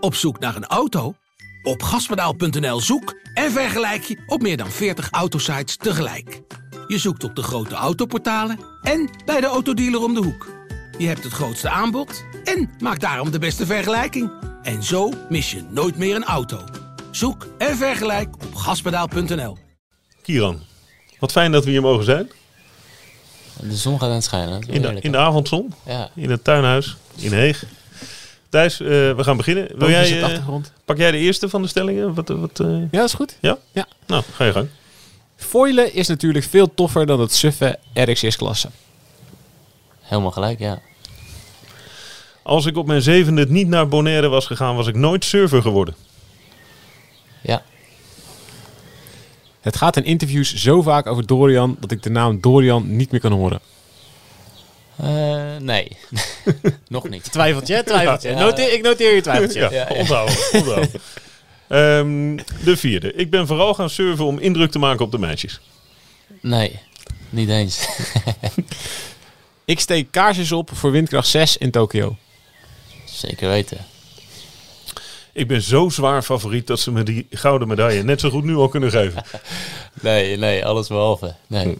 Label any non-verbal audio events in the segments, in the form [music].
Op zoek naar een auto? Op gaspedaal.nl zoek en vergelijk je op meer dan 40 autosites tegelijk. Je zoekt op de grote autoportalen en bij de autodealer om de hoek. Je hebt het grootste aanbod en maakt daarom de beste vergelijking. En zo mis je nooit meer een auto. Zoek en vergelijk op gaspedaal.nl. Kieran, wat fijn dat we hier mogen zijn. De zon gaat aan het schijnen. In de, in de avondzon, Ja. in het tuinhuis, in Heeg. Thijs, eh, we gaan beginnen. Wil jij, eh, achtergrond. pak jij de eerste van de stellingen? Wat, eh, wat, eh, Ja, dat is goed. ja? Ja. Nou, ga je gang. Foilen is natuurlijk veel toffer dan het suffe RXS-klasse. Helemaal gelijk, ja. Als ik op mijn zevende niet naar Bonaire was gegaan, was ik nooit surfer geworden. Ja. Het gaat in interviews zo vaak over Dorian dat ik de naam Dorian niet meer kan horen. Eh, nee. [laughs] Nog niet. Twijfeltje, twijfeltje. Ja. [laughs] Noteer, ik noteer je twijfeltje. Ja, Ja, ja. [laughs] onthouden. onthouden. Ehm, de vierde. Ik ben vooral gaan surfen om indruk te maken op de meisjes. Nee. Niet eens. Ik steek kaarsjes op voor windkracht 6 in Tokio. Zeker weten. Ik ben zo zwaar favoriet dat ze me die gouden medaille net zo goed nu al kunnen geven. Nee, nee, alles behalve. Nee.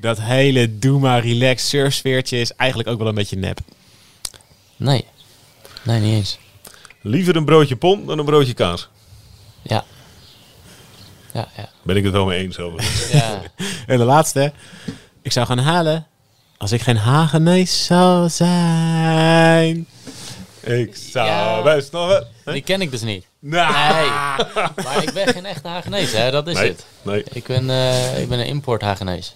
Dat hele doe maar relax surfsfeertje is eigenlijk ook wel een beetje nep. Nee. Nee, niet eens. Liever een broodje pom dan een broodje kaas. Ja. Ja, ja. Ben ik het wel mee eens over. Ja, [laughs] En de laatste. Ik zou gaan halen als ik geen Hagenees zou zijn. ik zou Ja. best nog wel... die ken ik dus niet. Nou. Nee. Maar ik ben geen echte Hagenees, hè. Dat is Nee, het. nee. Ik ben, eh, ik ben een import Hagenees.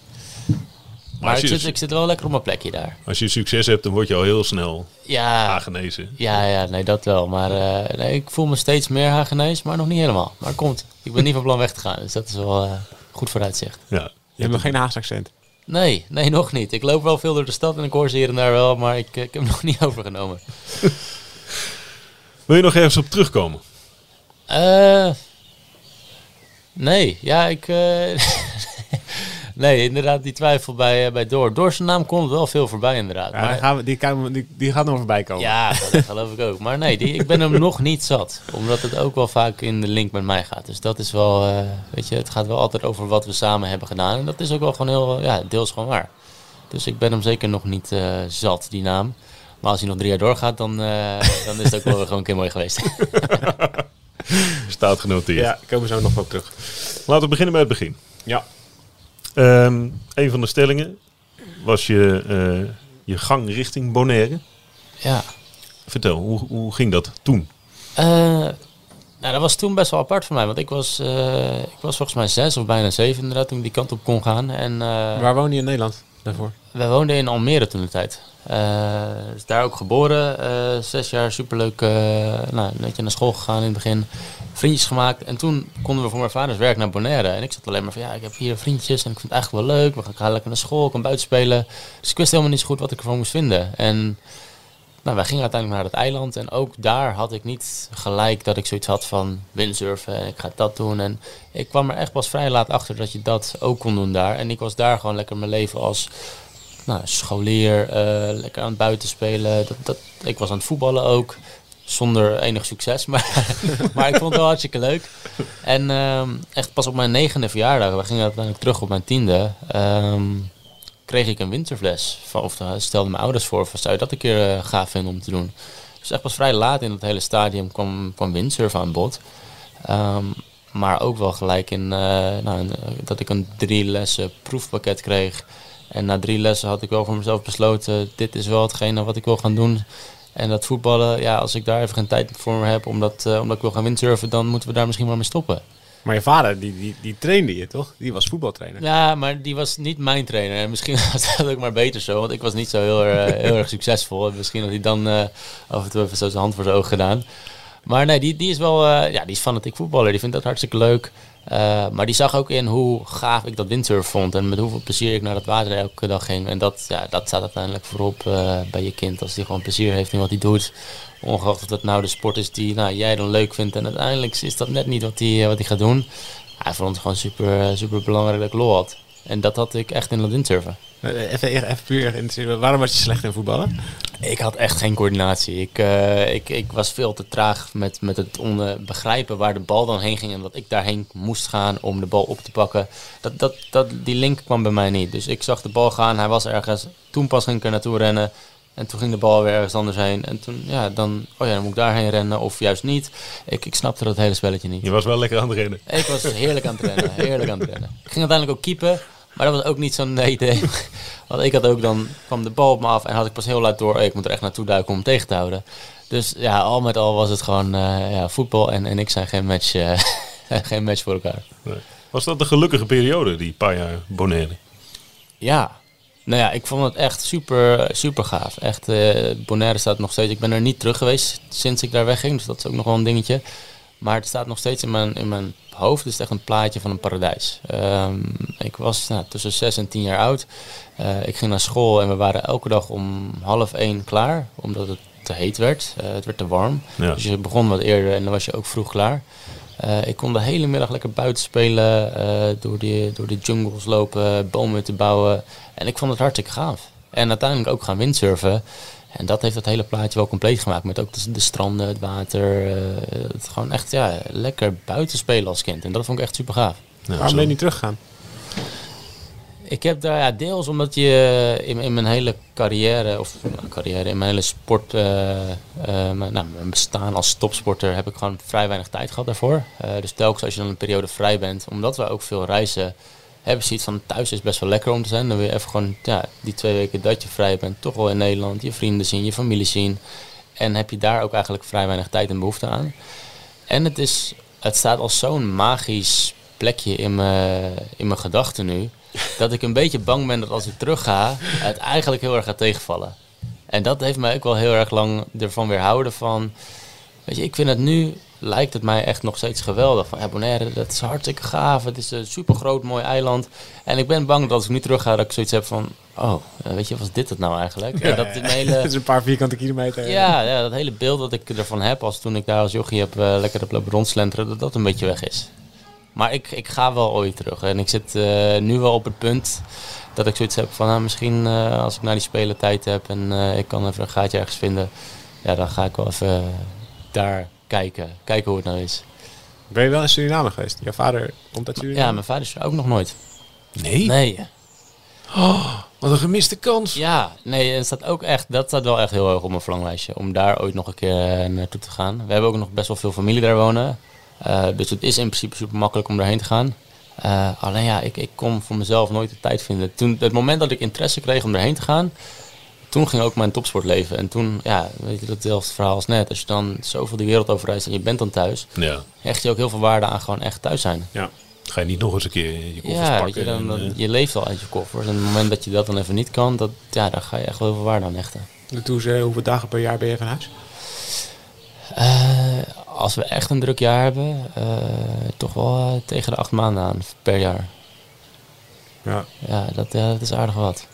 Maar als ik zit, ik zit wel lekker op mijn plekje daar. als je succes hebt, dan word je al heel snel Ja, aangenezen. ja, ja nee, dat wel. Maar eh, nee, ik voel me steeds meer Hagenees, maar nog niet helemaal. Maar komt. Ik ben niet van plan weg te gaan, dus dat is wel eh, goed vooruitzicht. Ja. Je hebt nog geen Haagse accent. Nee, nee, nog niet. Ik loop wel veel door de stad en ik hoor ze hier en daar wel, maar ik, ik heb hem [laughs] nog niet overgenomen. Wil je nog ergens op terugkomen? Eh nee, ja, ik... [laughs] nee, inderdaad, die twijfel bij, eh, bij Door. Door zijn naam komt wel veel voorbij, inderdaad. Ja, maar, dan gaan we, die, kan- die, die gaat nog voorbij komen. Ja, dat [laughs] geloof ik ook. Maar nee, die, ik ben hem nog niet zat. Omdat het ook wel vaak in de link met mij gaat. Dus dat is wel, eh, weet je, het gaat wel altijd over wat we samen hebben gedaan. En dat is ook wel gewoon heel, ja, deels gewoon waar. Dus ik ben hem zeker nog niet eh, zat, die naam. Maar als hij nog drie jaar doorgaat, dan, eh, [laughs] dan is het ook wel weer gewoon een keer mooi geweest. [laughs] Staat genoteerd. Ja, komen we zo nog op terug. Laten we beginnen bij het begin. Ja. Ehm, een van de stellingen was je, eh, je gang richting Bonaire. ja. Vertel, hoe, hoe ging dat toen? Eh, nou, dat was toen best wel apart voor mij. Want ik was, eh, ik was volgens mij zes of bijna zeven inderdaad toen ik die kant op kon gaan. En, eh, Waar woon je in Nederland daarvoor? Wij woonden in Almere toen de tijd. Eh, dus daar ook geboren. eh, zes jaar superleuk. eh nou, een beetje naar school gegaan in het begin. Vriendjes gemaakt. En toen konden we voor mijn vaders werk naar Bonaire. En ik zat alleen maar van ja, ik heb hier vriendjes en ik vind het eigenlijk wel leuk. We gaan- lekker naar school, ik kan buiten spelen. Dus ik wist helemaal niet zo goed wat ik ervan moest vinden. En nou, wij gingen uiteindelijk naar het eiland. En ook daar had ik niet gelijk dat ik zoiets had van windsurfen. En ik ga dat doen. En ik kwam er echt pas vrij laat achter dat je dat ook kon doen daar. En ik was daar gewoon lekker mijn leven als nou, scholier, eh, lekker aan het buiten spelen. Dat, dat, ik was aan het voetballen ook, zonder enig succes, [laughs] maar, maar ik vond het wel hartstikke leuk. En ehm, echt pas op mijn negende verjaardag, we gingen uiteindelijk terug op mijn tiende, ehm, kreeg ik een windsurfles. Van, of uh, stelden mijn ouders voor, van, zou je dat een keer eh, gaaf vinden om te doen? Dus echt pas vrij laat in het hele stadium kwam, kwam windsurfen aan bod. Ehm, maar ook wel gelijk in eh, nou, dat ik een drie lessen proefpakket kreeg. En na drie lessen had ik wel voor mezelf besloten, dit is wel hetgene wat ik wil gaan doen. En dat voetballen, ja, als ik daar even geen tijd voor heb omdat, eh, omdat ik wil gaan windsurfen, dan moeten we daar misschien maar mee stoppen. Maar je vader, die, die, die trainde je toch? Die was voetbaltrainer. Ja, maar die was niet mijn trainer. En misschien [laughs] was dat ook maar beter zo, want ik was niet zo heel, erg- [laughs] heel erg succesvol. En misschien had hij dan eh, af en toe even zo zijn hand voor zijn oog gedaan. Maar nee, die, die is wel, eh, ja, die is fanatiek voetballer. Die vindt dat hartstikke leuk. Eh, maar die zag ook in hoe gaaf ik dat windsurf vond. En met hoeveel plezier ik naar dat water elke dag ging. En dat, ja, dat staat uiteindelijk voorop eh, bij je kind. Als hij gewoon plezier heeft in wat hij doet. Ongeacht of dat nou de sport is die nou, jij dan leuk vindt. En uiteindelijk is dat net niet wat hij, eh, wat gaat doen. Hij vond het gewoon super, super belangrijk dat ik lol had. En dat had ik echt in dat windsurfen. Eh, Even, even puur in waarom was je slecht in voetballen? Ik had echt geen coördinatie. Ik, eh, ik, ik was veel te traag met, met het begrijpen waar de bal dan heen ging en dat ik daarheen moest gaan om de bal op te pakken. Dat, dat, dat, die link kwam bij mij niet. Dus ik zag de bal gaan, hij was ergens. Toen pas ging ik er naartoe rennen. En toen ging de bal weer ergens anders heen. En toen, ja, dan, oh ja, dan moet ik daarheen rennen of juist niet. Ik, ik snapte dat hele spelletje niet. Je was wel lekker aan het rennen. Ik was heerlijk aan het rennen. Heerlijk aan het rennen. Ik ging uiteindelijk ook keeper. Maar dat was ook niet zo'n [laughs] idee. Want ik had ook dan, kwam de bal op me af en had ik pas heel laat door, oh, ik moet er echt naartoe duiken om hem tegen te houden. Dus ja, al met al was het gewoon eh, ja, voetbal en, en ik zijn geen match, eh, [laughs] geen match voor elkaar. Nee. Was dat de gelukkige periode, die paar jaar Bonaire? Ja, nou ja, ik vond het echt super, super gaaf. Echt, eh Bonaire staat nog steeds. Ik ben er niet terug geweest sinds ik daar wegging, dus dat is ook nog wel een dingetje. Maar het staat nog steeds in mijn, in mijn hoofd. Het is echt een plaatje van een paradijs. Ehm, ik was nou, tussen 6 en 10 jaar oud. Eh, ik ging naar school en we waren elke dag om half één klaar, omdat het te heet werd. Eh, het werd te warm. Ja. Dus je begon wat eerder en dan was je ook vroeg klaar. Eh, ik kon de hele middag lekker buiten spelen, door, die, door de jungles lopen, bomen te bouwen. En ik vond het hartstikke gaaf. En uiteindelijk ook gaan windsurfen. En dat heeft het hele plaatje wel compleet gemaakt. Met ook de, de stranden, het water. eh, het gewoon echt ja, lekker buiten spelen als kind. En dat vond ik echt super gaaf. Ja, waarom ben je niet teruggegaan? Ik heb daar ja, deels omdat je in, in mijn hele carrière, of nou, carrière, in mijn hele sport, eh, eh, mijn, nou, mijn bestaan als topsporter, heb ik gewoon vrij weinig tijd gehad daarvoor. Eh, dus telkens als je dan een periode vrij bent, omdat we ook veel reizen, hebben ze iets van thuis is best wel lekker om te zijn. Dan wil je even gewoon ja, die twee weken dat je vrij bent, toch wel in Nederland, je vrienden zien, je familie zien. En heb je daar ook eigenlijk vrij weinig tijd en behoefte aan. En het, is, het staat als zo'n magisch plekje in mijn, in mijn gedachten nu. [laughs] Dat ik een beetje bang ben dat als ik terug ga, het eigenlijk heel erg gaat tegenvallen. En dat heeft mij ook wel heel erg lang ervan weerhouden van... Weet je, ik vind het nu, lijkt het mij echt nog steeds geweldig. Van ja, Bonaire, dat is hartstikke gaaf. Het is een super groot, mooi eiland. En ik ben bang dat als ik nu terug ga, dat ik zoiets heb van... Oh, eh, weet je, was dit het nou eigenlijk? Ja, dat een hele... [laughs] Het is een paar vierkante kilometer. Ja, ja, dat hele beeld dat ik ervan heb als toen ik daar als jochie heb eh, lekker heb lopen rondslenteren, dat dat een beetje weg is. Maar ik, ik ga wel ooit terug. En ik zit eh, nu wel op het punt dat ik zoiets heb van nou, misschien als ik naar die spelen tijd heb en ik kan even een gaatje ergens vinden, ja, dan ga ik wel even daar kijken. Kijken hoe het nou is. Ben je wel in Suriname geweest? Jouw vader komt uit Suriname? Ja, mijn vader is er ook nog nooit. Nee? Nee. Wat een gemiste kans. Ja, nee, het staat ook echt, dat staat wel echt heel erg op mijn verlanglijstje. Om daar ooit nog een keer eh, naartoe te gaan. We hebben ook nog best wel veel familie daar wonen. Eh, dus het is in principe super makkelijk om daarheen te gaan. Eh, alleen ja, ik, ik kon voor mezelf nooit de tijd vinden. Toen, het moment dat ik interesse kreeg om erheen te gaan, toen ging ook mijn topsportleven. En toen, ja, weet je, datzelfde verhaal als net. Als je dan zoveel die wereld over reist en je bent dan thuis, Ja. hecht je ook heel veel waarde aan gewoon echt thuis zijn. ja. Ga je niet nog eens een keer je koffers Ja, pakken? je, dan, eh, je leeft al uit je koffers. En op het moment dat je dat dan even niet kan, dat, ja, daar ga je echt wel heel veel waarde aan hechten. Toen ze, hoeveel dagen per jaar ben je van huis? Eh, als we echt een druk jaar hebben, eh, toch wel tegen de acht maanden aan per jaar. Ja. Ja, dat, ja, dat is aardig wat.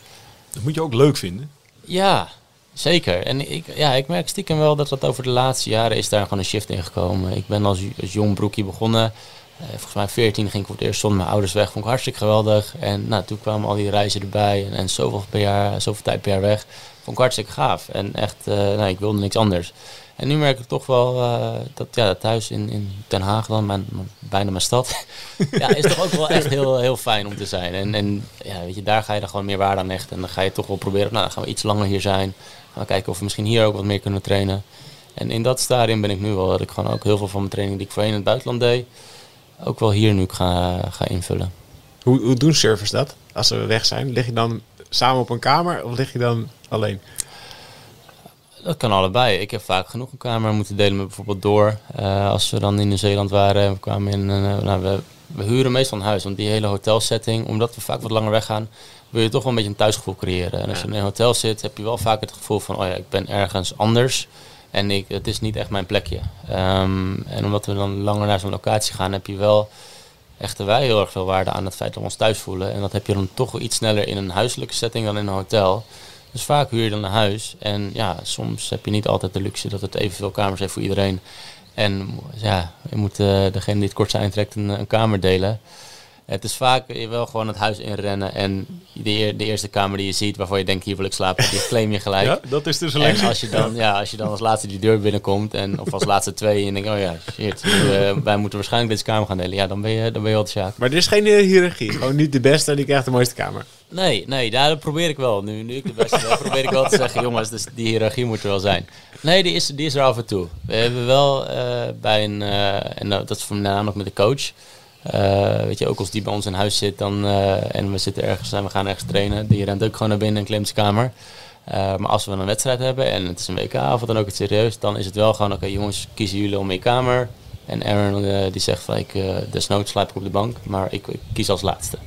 dat moet je ook leuk vinden. Ja, zeker. En ik, ja, ik merk stiekem wel dat dat over de laatste jaren is daar gewoon een shift in gekomen. Ik ben als, als jong broekje begonnen. Eh, volgens mij 14 ging ik voor het eerst zonder mijn ouders weg. Vond ik hartstikke geweldig. En nou, toen kwamen al die reizen erbij. En, en zoveel, per jaar, zoveel tijd per jaar weg. Vond ik hartstikke gaaf. En echt, eh, nou, ik wilde niks anders. En nu merk ik toch wel eh, dat ja, thuis in, in Den Haag dan, bijna mijn stad, [laughs] ja, is toch ook wel echt heel, heel fijn om te zijn. En, en ja, weet je, daar ga je dan gewoon meer waarde aan hechten. En dan ga je toch wel proberen, nou, dan gaan we iets langer hier zijn. Gaan we kijken of we misschien hier ook wat meer kunnen trainen. En in dat stadium ben ik nu wel, dat ik gewoon ook heel veel van mijn training die ik voorheen in het buitenland deed, ook wel hier nu ga, ga invullen. Hoe, hoe doen surfers dat als ze weg zijn? Lig je dan samen op een kamer of lig je dan alleen? Dat kan allebei. Ik heb vaak genoeg een kamer moeten delen met bijvoorbeeld Door. Eh, als we dan in Nieuw-Zeeland waren en we kwamen in eh, nou, we, we huren meestal een huis, want die hele hotelsetting, omdat we vaak wat langer weggaan, wil je toch wel een beetje een thuisgevoel creëren. En als je in een hotel zit, heb je wel vaak het gevoel van, oh ja, ik ben ergens anders en ik, het is niet echt mijn plekje. Ehm, en omdat we dan langer naar zo'n locatie gaan, heb je wel hechten wij heel erg veel waarde aan het feit dat we ons thuis voelen. En dat heb je dan toch wel iets sneller in een huiselijke setting dan in een hotel. Dus vaak huur je dan een huis. En ja, soms heb je niet altijd de luxe dat het evenveel kamers heeft voor iedereen. En ja, je moet eh, degene die het kortste eind trekt een, een kamer delen. Het is vaak je wel gewoon het huis inrennen en de, de eerste kamer die je ziet waarvan je denkt hier wil ik slapen, die claim je gelijk. [laughs] Ja, dat is de selectie. En als je, dan, ja, als je dan als laatste die deur binnenkomt en of als laatste twee en denkt, oh ja, shit, eh, wij moeten waarschijnlijk deze kamer gaan delen. Ja, dan ben je, dan ben je al de. Maar er is geen eh, hiërarchie. Gewoon niet de beste, die krijgt de mooiste kamer. Nee, nee, dat probeer ik wel. Nu, nu ik de beste ben, probeer ik wel te zeggen, jongens, dus die hiërarchie moet er wel zijn. Nee, die is, die is er af en toe. We hebben wel eh, bij een, en dat is voornamelijk met de coach. Eh, weet je, ook als die bij ons in huis zit dan, eh, en we zitten ergens en we gaan ergens trainen, die rent ook gewoon naar binnen en kamer. Eh, maar als we een wedstrijd hebben en het is een WK of dan ook het serieus, dan is het wel gewoon, oké jongens, kiezen jullie om je kamer. En Aaron die zegt eh, desnoods slaap ik op de bank, maar ik, ik kies als laatste.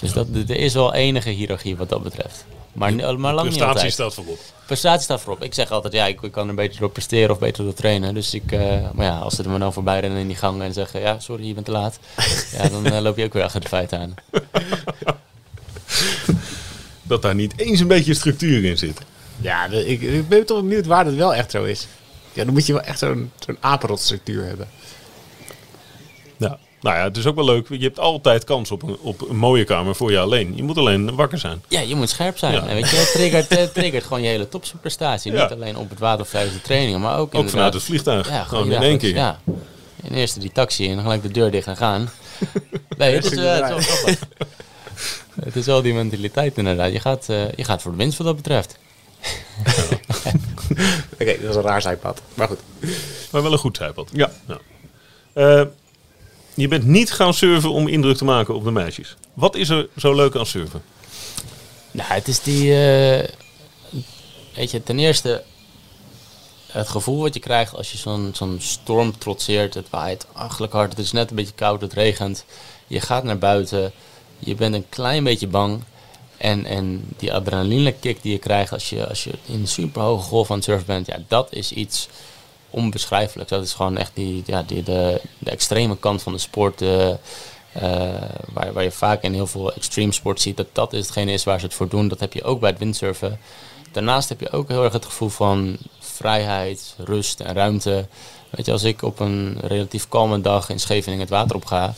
Dus dat, er is wel enige hiërarchie wat dat betreft. Maar, lang niet Prestatie altijd. staat voorop. Prestatie staat voorop. Ik zeg altijd, ja, ik, ik kan er beter door presteren of beter door trainen. Dus ik, eh, maar ja, als ze er me dan voorbij rennen in die gang en zeggen, ja, sorry, je bent te laat. [laughs] ja, dan eh, loop je ook weer achter de feiten aan. [laughs] Dat daar niet eens een beetje structuur in zit. Ja, ik ben toch benieuwd waar dat wel echt zo is. Ja, dan moet je wel echt zo'n zo'n apenrotstructuur hebben. Nou ja, het is ook wel leuk. Je hebt altijd kans op een, op een mooie kamer voor je alleen. Je moet alleen wakker zijn. Ja, je moet scherp zijn. Ja. En weet je, het triggert, het triggert gewoon je hele topprestatie. Ja. Niet alleen op het water of tijdens de trainingen, maar ook, Ook vanuit het vliegtuig. Ja, Gewoon in één keer. Ja. In eerste die taxi en dan gelijk de deur dicht en gaan. [laughs] Nee, het is, het is wel grappig. Het is wel die mentaliteit inderdaad. Je gaat, eh, je gaat voor de winst wat dat betreft. [laughs] Oké, dat is een raar zijpad. Maar goed. Maar wel een goed zijpad. Ja. Eh, je bent niet gaan surfen om indruk te maken op de meisjes. Wat is er zo leuk aan surfen? Nou, het is die. eh, weet je, ten eerste. Het gevoel wat je krijgt als je zo'n zo'n storm trotseert. Het waait achterlijk hard. Het is net een beetje koud. Het regent. Je gaat naar buiten. Je bent een klein beetje bang. En, en die adrenaline kick die je krijgt als je, als je in een super hoge golf aan het surfen bent. Ja, dat is iets onbeschrijfelijks. Dat is gewoon echt die, ja, die, de, de extreme kant van de sport. eh, waar, waar je vaak in heel veel extreme sport ziet. Dat dat is hetgene is waar ze het voor doen. Dat heb je ook bij het windsurfen. Daarnaast heb je ook heel erg het gevoel van vrijheid, rust en ruimte. Weet je, als ik op een relatief kalme dag in Scheveningen het water op ga.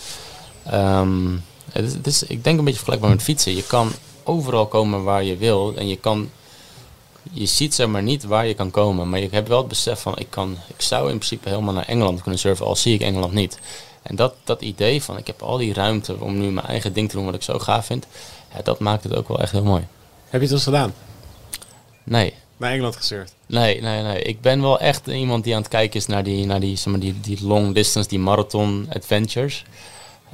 ehm, het is, ik denk een beetje vergelijkbaar met fietsen. Je kan overal komen waar je wil. En je kan je ziet zeg maar niet waar je kan komen. Maar je hebt wel het besef van ik, kan, ik zou in principe helemaal naar Engeland kunnen surfen, al zie ik Engeland niet. En dat, dat idee van ik heb al die ruimte om nu mijn eigen ding te doen wat ik zo gaaf vind, ja, dat maakt het ook wel echt heel mooi. Heb je het eens gedaan? Nee, Naar Engeland gesurfd? nee, nee, nee. Ik ben wel echt iemand die aan het kijken is naar die, naar die, zeg maar, die, die long distance, die marathon adventures.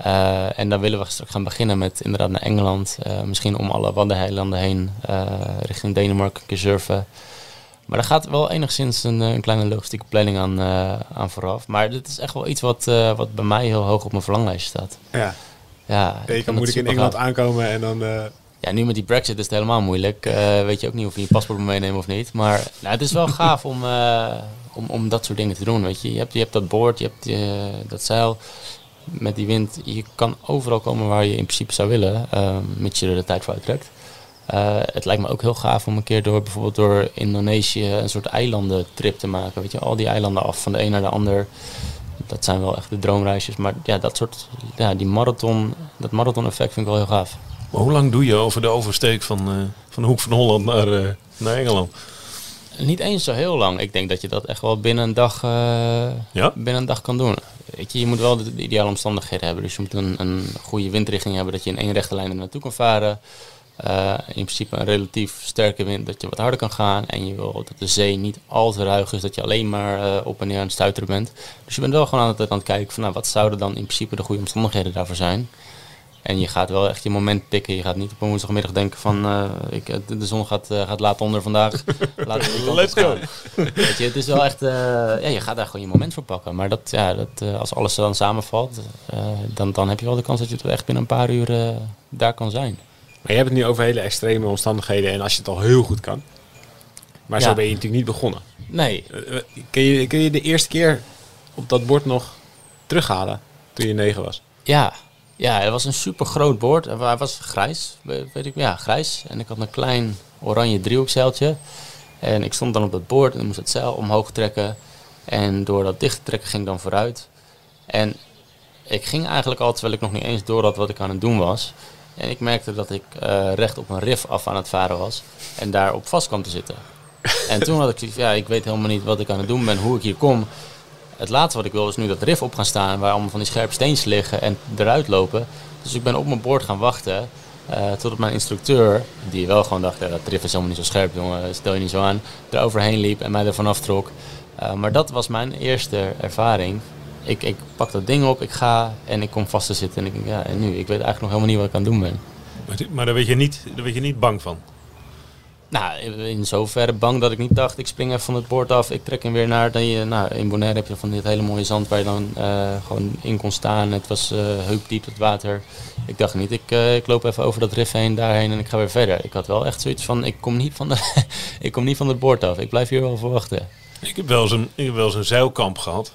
Eh, en dan willen we straks gaan beginnen met inderdaad naar Engeland. eh, misschien om alle Waddeneilanden heen, eh, richting Denemarken, een keer surfen. Maar daar gaat wel enigszins een, een kleine logistieke planning aan, aan vooraf. Maar dit is echt wel iets wat, wat bij mij heel hoog op mijn verlanglijstje staat. Ja. Ja, ik kan het moeilijk in. Engeland aankomen en dan... Ja, nu met die Brexit is het helemaal moeilijk. Weet je ook niet of je je paspoort moet meenemen of niet. Maar nou, het is wel [laughs] gaaf om, om, om dat soort dingen te doen. Weet je. Je, hebt, je hebt dat boord, je hebt dat zeil. Met die wind, je kan overal komen waar je in principe zou willen. eh, mits je er de tijd voor uittrekt. Eh, het lijkt me ook heel gaaf om een keer door bijvoorbeeld door Indonesië een soort eilandentrip te maken. Weet je, al die eilanden af van de een naar de ander. Dat zijn wel echt de droomreisjes. Maar ja, dat soort, ja, die marathon, dat marathon effect vind ik wel heel gaaf. Maar hoe lang doe je over de oversteek van, eh, van de hoek van Holland naar, eh, naar Engeland? Niet eens zo heel lang. Ik denk dat je dat echt wel binnen een dag, Ja? binnen een dag kan doen. Weet je, moet wel de, de ideale omstandigheden hebben. Dus je moet een, een goede windrichting hebben dat je in één rechte lijn er naartoe kan varen. Eh, in principe een relatief sterke wind dat je wat harder kan gaan. En je wil dat de zee niet al te ruig is, dat je alleen maar eh, op en neer aan het stuiteren bent. Dus je bent wel gewoon aan het, aan het kijken van nou, wat zouden dan in principe de goede omstandigheden daarvoor zijn. En je gaat wel echt je moment pikken. Je gaat niet op een woensdagmiddag denken van eh, ik, de, zon gaat, eh, gaat laat onder vandaag. Laten we die kant Let's gaan. Weet je, het is wel echt, eh, ja, je gaat daar gewoon je moment voor pakken. Maar dat, ja, dat, als alles dan samenvalt, dan, dan heb je wel de kans dat je het echt binnen een paar uur daar kan zijn. Maar je hebt het nu over hele extreme omstandigheden en als je het al heel goed kan. Maar zo ben je natuurlijk niet begonnen. Nee, Kun je, kun je de eerste keer op dat bord nog terughalen toen je negen was? Ja, ja, het was een super groot boord. En Hij was grijs, we- weet ik, ja, grijs. En ik had een klein oranje driehoekzeiltje. En ik stond dan op dat boord en moest het zeil omhoog trekken. En door dat dicht trekken ging ik dan vooruit. En ik ging eigenlijk al terwijl ik nog niet eens door had wat ik aan het doen was. En ik merkte dat ik eh, recht op een rif af aan het varen was. En daarop vast kwam te zitten. En toen had ik zoiets, ja, ik weet helemaal niet wat ik aan het doen ben, hoe ik hier kom. Het laatste wat ik wil is nu dat rif op gaan staan, waar allemaal van die scherpe steentjes liggen en eruit lopen. Dus ik ben op mijn boord gaan wachten. Uh, totdat mijn instructeur, die wel gewoon dacht, ja, dat rif is helemaal niet zo scherp, jongen, stel je niet zo aan, er overheen liep en mij er vanaf trok. Uh, maar dat was mijn eerste ervaring. Ik, ik pak dat ding op, ik ga en ik kom vast te zitten. En ik ja, en nu? Ik weet eigenlijk nog helemaal niet wat ik aan het doen ben. Maar, maar daar, weet je niet, daar weet je niet bang van? Nou, in zoverre bang dat ik niet dacht, ik spring even van het bord af, ik trek hem weer naar. Dan je, nou, in Bonaire heb je van dit hele mooie zand waar je dan uh, gewoon in kon staan. Het was uh, heupdiep, het water. Ik dacht niet, ik, uh, ik loop even over dat rif heen, daarheen en ik ga weer verder. Ik had wel echt zoiets van, ik kom niet van, de [laughs] ik kom niet van het bord af, ik blijf hier wel voor wachten. Ik heb wel eens een, ik heb wel eens een zeilkamp gehad.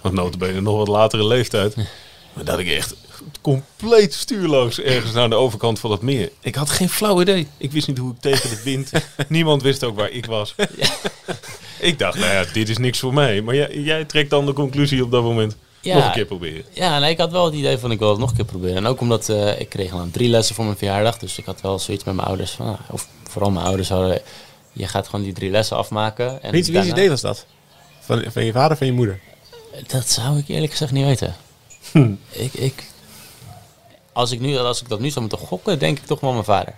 Want notabene nog wat latere leeftijd. [laughs] Maar dat ik echt compleet stuurloos ergens naar de overkant van het meer. Ik had geen flauw idee. Ik wist niet hoe ik tegen de wind. [laughs] Niemand wist ook waar ik was. ik dacht, nou ja, dit is niks voor mij. Maar jij, jij trekt dan de conclusie op dat moment. Ja, nog een keer proberen. Ja, nee, ik had wel het idee van ik wil het nog een keer proberen. En ook omdat uh, ik kreeg dan drie lessen voor mijn verjaardag. Dus ik had wel zoiets met mijn ouders. Van, of vooral mijn ouders hadden... Je gaat gewoon die drie lessen afmaken. En Wie wie daarna- idee was dat? Van, van je vader of van je moeder? Dat zou ik eerlijk gezegd niet weten. Hm. Ik, ik, als, ik nu, als ik dat nu zou moeten gokken, denk ik toch wel mijn vader.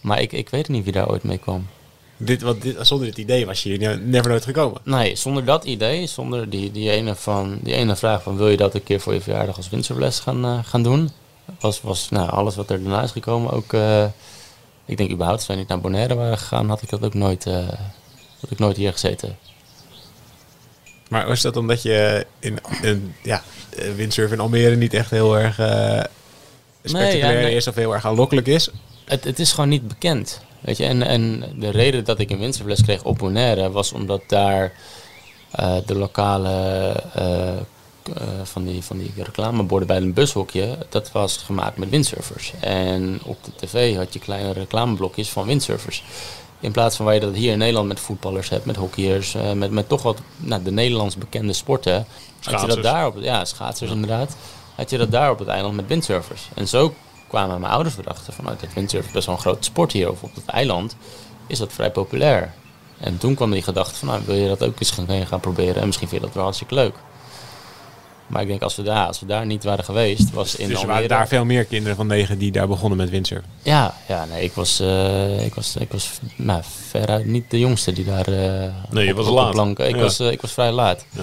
Maar ik, ik weet niet wie daar ooit mee kwam. Dit, want dit, zonder dit idee was je hier never nooit gekomen. Nee, zonder dat idee, zonder die, die, ene, van, die ene vraag van wil je dat een keer voor je verjaardag als windsurfles gaan, eh, gaan doen, was, was nou, alles wat er daarna is gekomen ook... eh, ik denk überhaupt, als wij niet naar Bonaire waren gegaan, had ik dat ook nooit, had ik nooit hier gezeten. Maar was dat omdat je in, in ja, windsurfen in Almere niet echt heel erg eh spectaculair nee. is of heel erg aanlokkelijk is? Het, het is gewoon niet bekend. Weet je? En, en de reden dat ik een windsurfles kreeg op Bonaire was omdat daar eh, de lokale eh, van, die, van die reclameborden bij een bushokje, dat was gemaakt met windsurfers. En op de tv had je kleine reclameblokjes van windsurfers. In plaats van waar je dat hier in Nederland met voetballers hebt, met hockeyers, eh, met, met toch wat nou, de Nederlands bekende sporten. Had je dat Schaatsers. daar op, ja, schaatsers inderdaad. Had je dat daar op het eiland met windsurfers. En zo kwamen mijn ouders erachter van, nou, dat windsurfen best wel een grote sport hier. Of op het eiland is dat vrij populair. En toen kwam die gedachte van, nou, wil je dat ook eens gaan, gaan proberen? En misschien vind je dat wel hartstikke leuk. Maar ik denk, als we daar, als we daar niet waren geweest, was in dus er waren daar veel meer kinderen van negen die daar begonnen met windsurfen. Ja, ja nee, ik was, eh, ik was, ik was nou, veruit niet de jongste die daar... eh Nee, je op- was op- laat. op planken- Ik, Ja. was, eh, ik was vrij laat. Ja.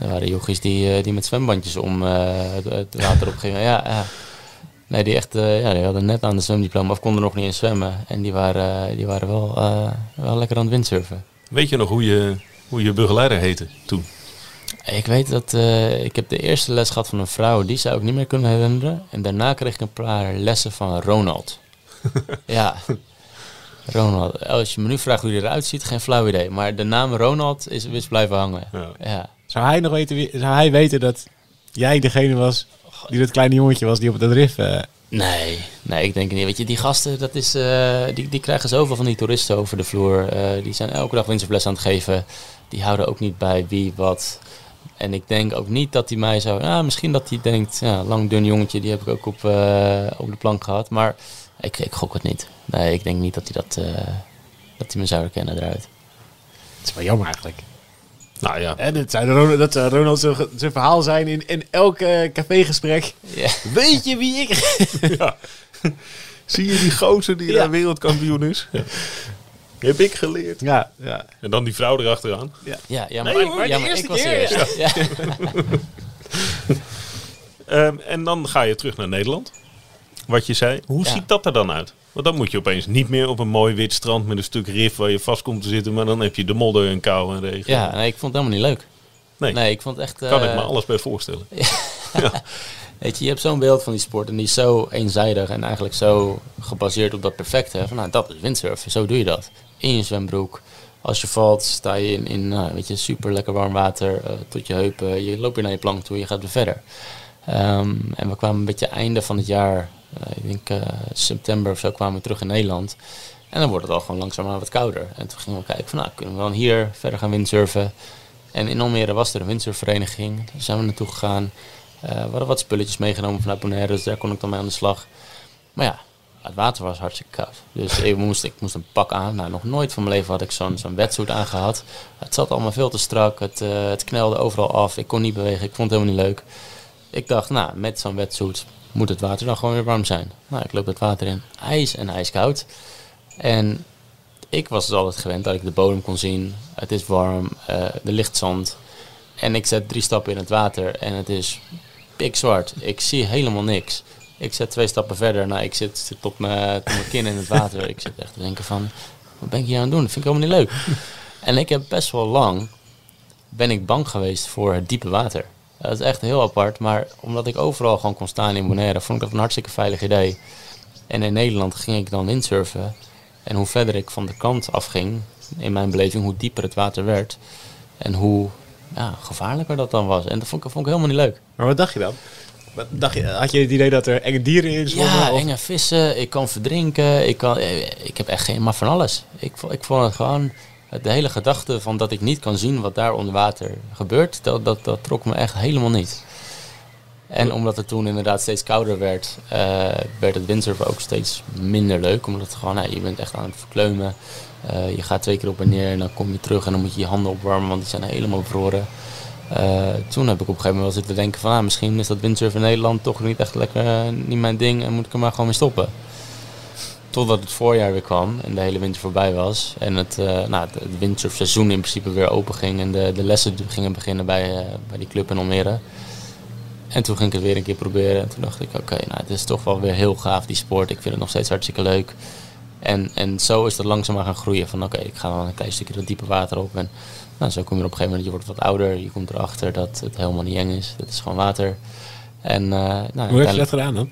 Er waren jochies die, die met zwembandjes om het, water op gingen. Ja, ja. Nee, die, echt, ja, die hadden net aan de zwemdiploma of konden nog niet eens zwemmen. En die waren, die waren wel, wel lekker aan het windsurfen. Weet je nog hoe je, hoe je begeleider heette toen? Ik weet dat eh, ik heb de eerste les gehad van een vrouw, die zou ik niet meer kunnen herinneren. En daarna kreeg ik een paar lessen van Ronald. [laughs] ja, Ronald. Als je me nu vraagt hoe hij eruit ziet, geen flauw idee. Maar de naam Ronald is, is blijven hangen. Ja. Ja. Zou hij nog weten, wie, zou hij weten dat jij degene was die dat kleine jongetje was die op dat rif... eh, Nee, nee, ik denk niet. Weet je, die gasten, dat is, eh, die, die krijgen zoveel van die toeristen over de vloer. Eh, die zijn elke dag windsurfles aan het geven. Die houden ook niet bij wie, wat. En ik denk ook niet dat hij mij zou... Ja, misschien dat hij denkt, ja, lang dun jongetje, die heb ik ook op, eh, op de plank gehad. Maar ik, ik gok het niet. Nee, ik denk niet dat hij, dat, eh, dat hij me zou herkennen eruit. Het is wel jammer eigenlijk. Nou ja, En dat zou, dat zou Ronald zijn, zijn verhaal zijn in, in elk eh, cafégesprek. Ja. Weet je wie ik... [laughs] ja. [laughs] Zie je die gozer die Ja. daar wereldkampioen is? Ja. [laughs] [laughs] Heb ik geleerd. Ja, ja. En dan die vrouw erachteraan. Ja, ja, Nee, maar, hoor, ja, de maar eerste ik was keer, eerst. Ja. [laughs] Ehm, en dan ga je terug naar Nederland. Wat je zei. Hoe Ja. ziet dat er dan uit? Want dan moet je opeens niet meer op een mooi wit strand met een stuk rif waar je vast komt te zitten. Maar dan heb je de modder en kou en regen. Ja, nee, ik vond het helemaal niet leuk. Nee, Nee, ik vond het echt... kan ik eh, me alles bij voorstellen. [laughs] Weet je, je hebt zo'n beeld van die sport en die is zo eenzijdig en eigenlijk zo gebaseerd op dat perfecte. Van, nou, dat is windsurfen, zo doe je dat. In je zwembroek. Als je valt, sta je in, in nou, weet je, super lekker warm water eh, tot je heupen. Je loopt weer naar je plank toe, je gaat weer verder. Ehm, en we kwamen een beetje einde van het jaar, eh, ik denk eh, september of zo, kwamen we terug in Nederland. En dan wordt het al gewoon langzaamaan wat kouder. En toen gingen we kijken van, nou, kunnen we dan hier verder gaan windsurfen? En in Almere was er een windsurfvereniging. Daar zijn we naartoe gegaan. we hadden wat spulletjes meegenomen vanuit Bonaire, dus daar kon ik dan mee aan de slag. Maar ja, het water was hartstikke koud. Dus ik moest, ik moest een pak aan. Nou, nog nooit van mijn leven had ik zo'n zo'n wetsuit aangehad. Het zat allemaal veel te strak. Het, uh, het knelde overal af. Ik kon niet bewegen. Ik vond het helemaal niet leuk. Ik dacht, nou, met zo'n wetsuit moet het water dan gewoon weer warm zijn. Nou, ik loop het water in. IJs en ijskoud. En ik was dus altijd gewend dat ik de bodem kon zien. Het is warm. Uh, er ligt zand. En ik zet drie stappen in het water en het is pikzwart. Ik zie helemaal niks. Ik zet twee stappen verder. Nou, ik zit, zit tot, mijn, kin in het water. ik zit echt te denken van, wat ben ik hier aan het doen? Dat vind ik helemaal niet leuk. [laughs] en ik heb best wel lang, ben ik bang geweest voor het diepe water. Dat is echt heel apart. Maar omdat ik overal gewoon kon staan in Bonaire, vond ik dat een hartstikke veilig idee. En in Nederland ging ik dan windsurfen. En hoe verder ik van de kant afging, in mijn beleving, hoe dieper het water werd. En hoe ja, gevaarlijker dat dan was. En dat vond ik, vond ik helemaal niet leuk. Maar wat dacht je dan? Wat dacht je, had je het idee dat er enge dieren in zwommen? Ja, enge vissen. Ik kan verdrinken. Ik, kan, eh, ik heb echt geen... Maar van alles. Ik, ik vond het gewoon... De hele gedachte van dat ik niet kan zien wat daar onder water gebeurt, dat, dat, dat trok me echt helemaal niet. En omdat het toen inderdaad steeds kouder werd, uh, werd het windsurfen ook steeds minder leuk. Omdat het gewoon, nou, je bent echt aan het verkleumen. Uh, je gaat twee keer op en neer en dan kom je terug en dan moet je je handen opwarmen, want die zijn helemaal bevroren. Uh, toen heb ik op een gegeven moment wel zitten denken van ah, misschien is dat windsurfen in Nederland toch niet echt lekker uh, niet mijn ding en moet ik er maar gewoon mee stoppen. Totdat het voorjaar weer kwam en de hele winter voorbij was. En het, uh, nou, het, windsurfseizoen in principe weer open ging en de, de lessen gingen beginnen bij, bij die club in Almere. En toen ging ik het weer een keer proberen. En toen dacht ik, oké, nou, het is toch wel weer heel gaaf die sport. Ik vind het nog steeds hartstikke leuk. En, en zo is dat langzaam gaan groeien. Van oké, ik ga dan een klein stukje dat diepe water op. En nou, zo kom je op een gegeven moment, je wordt wat ouder. Je komt erachter dat het helemaal niet eng is. Het is gewoon water. En, uh, nou, Hoe heb je dat gedaan dan?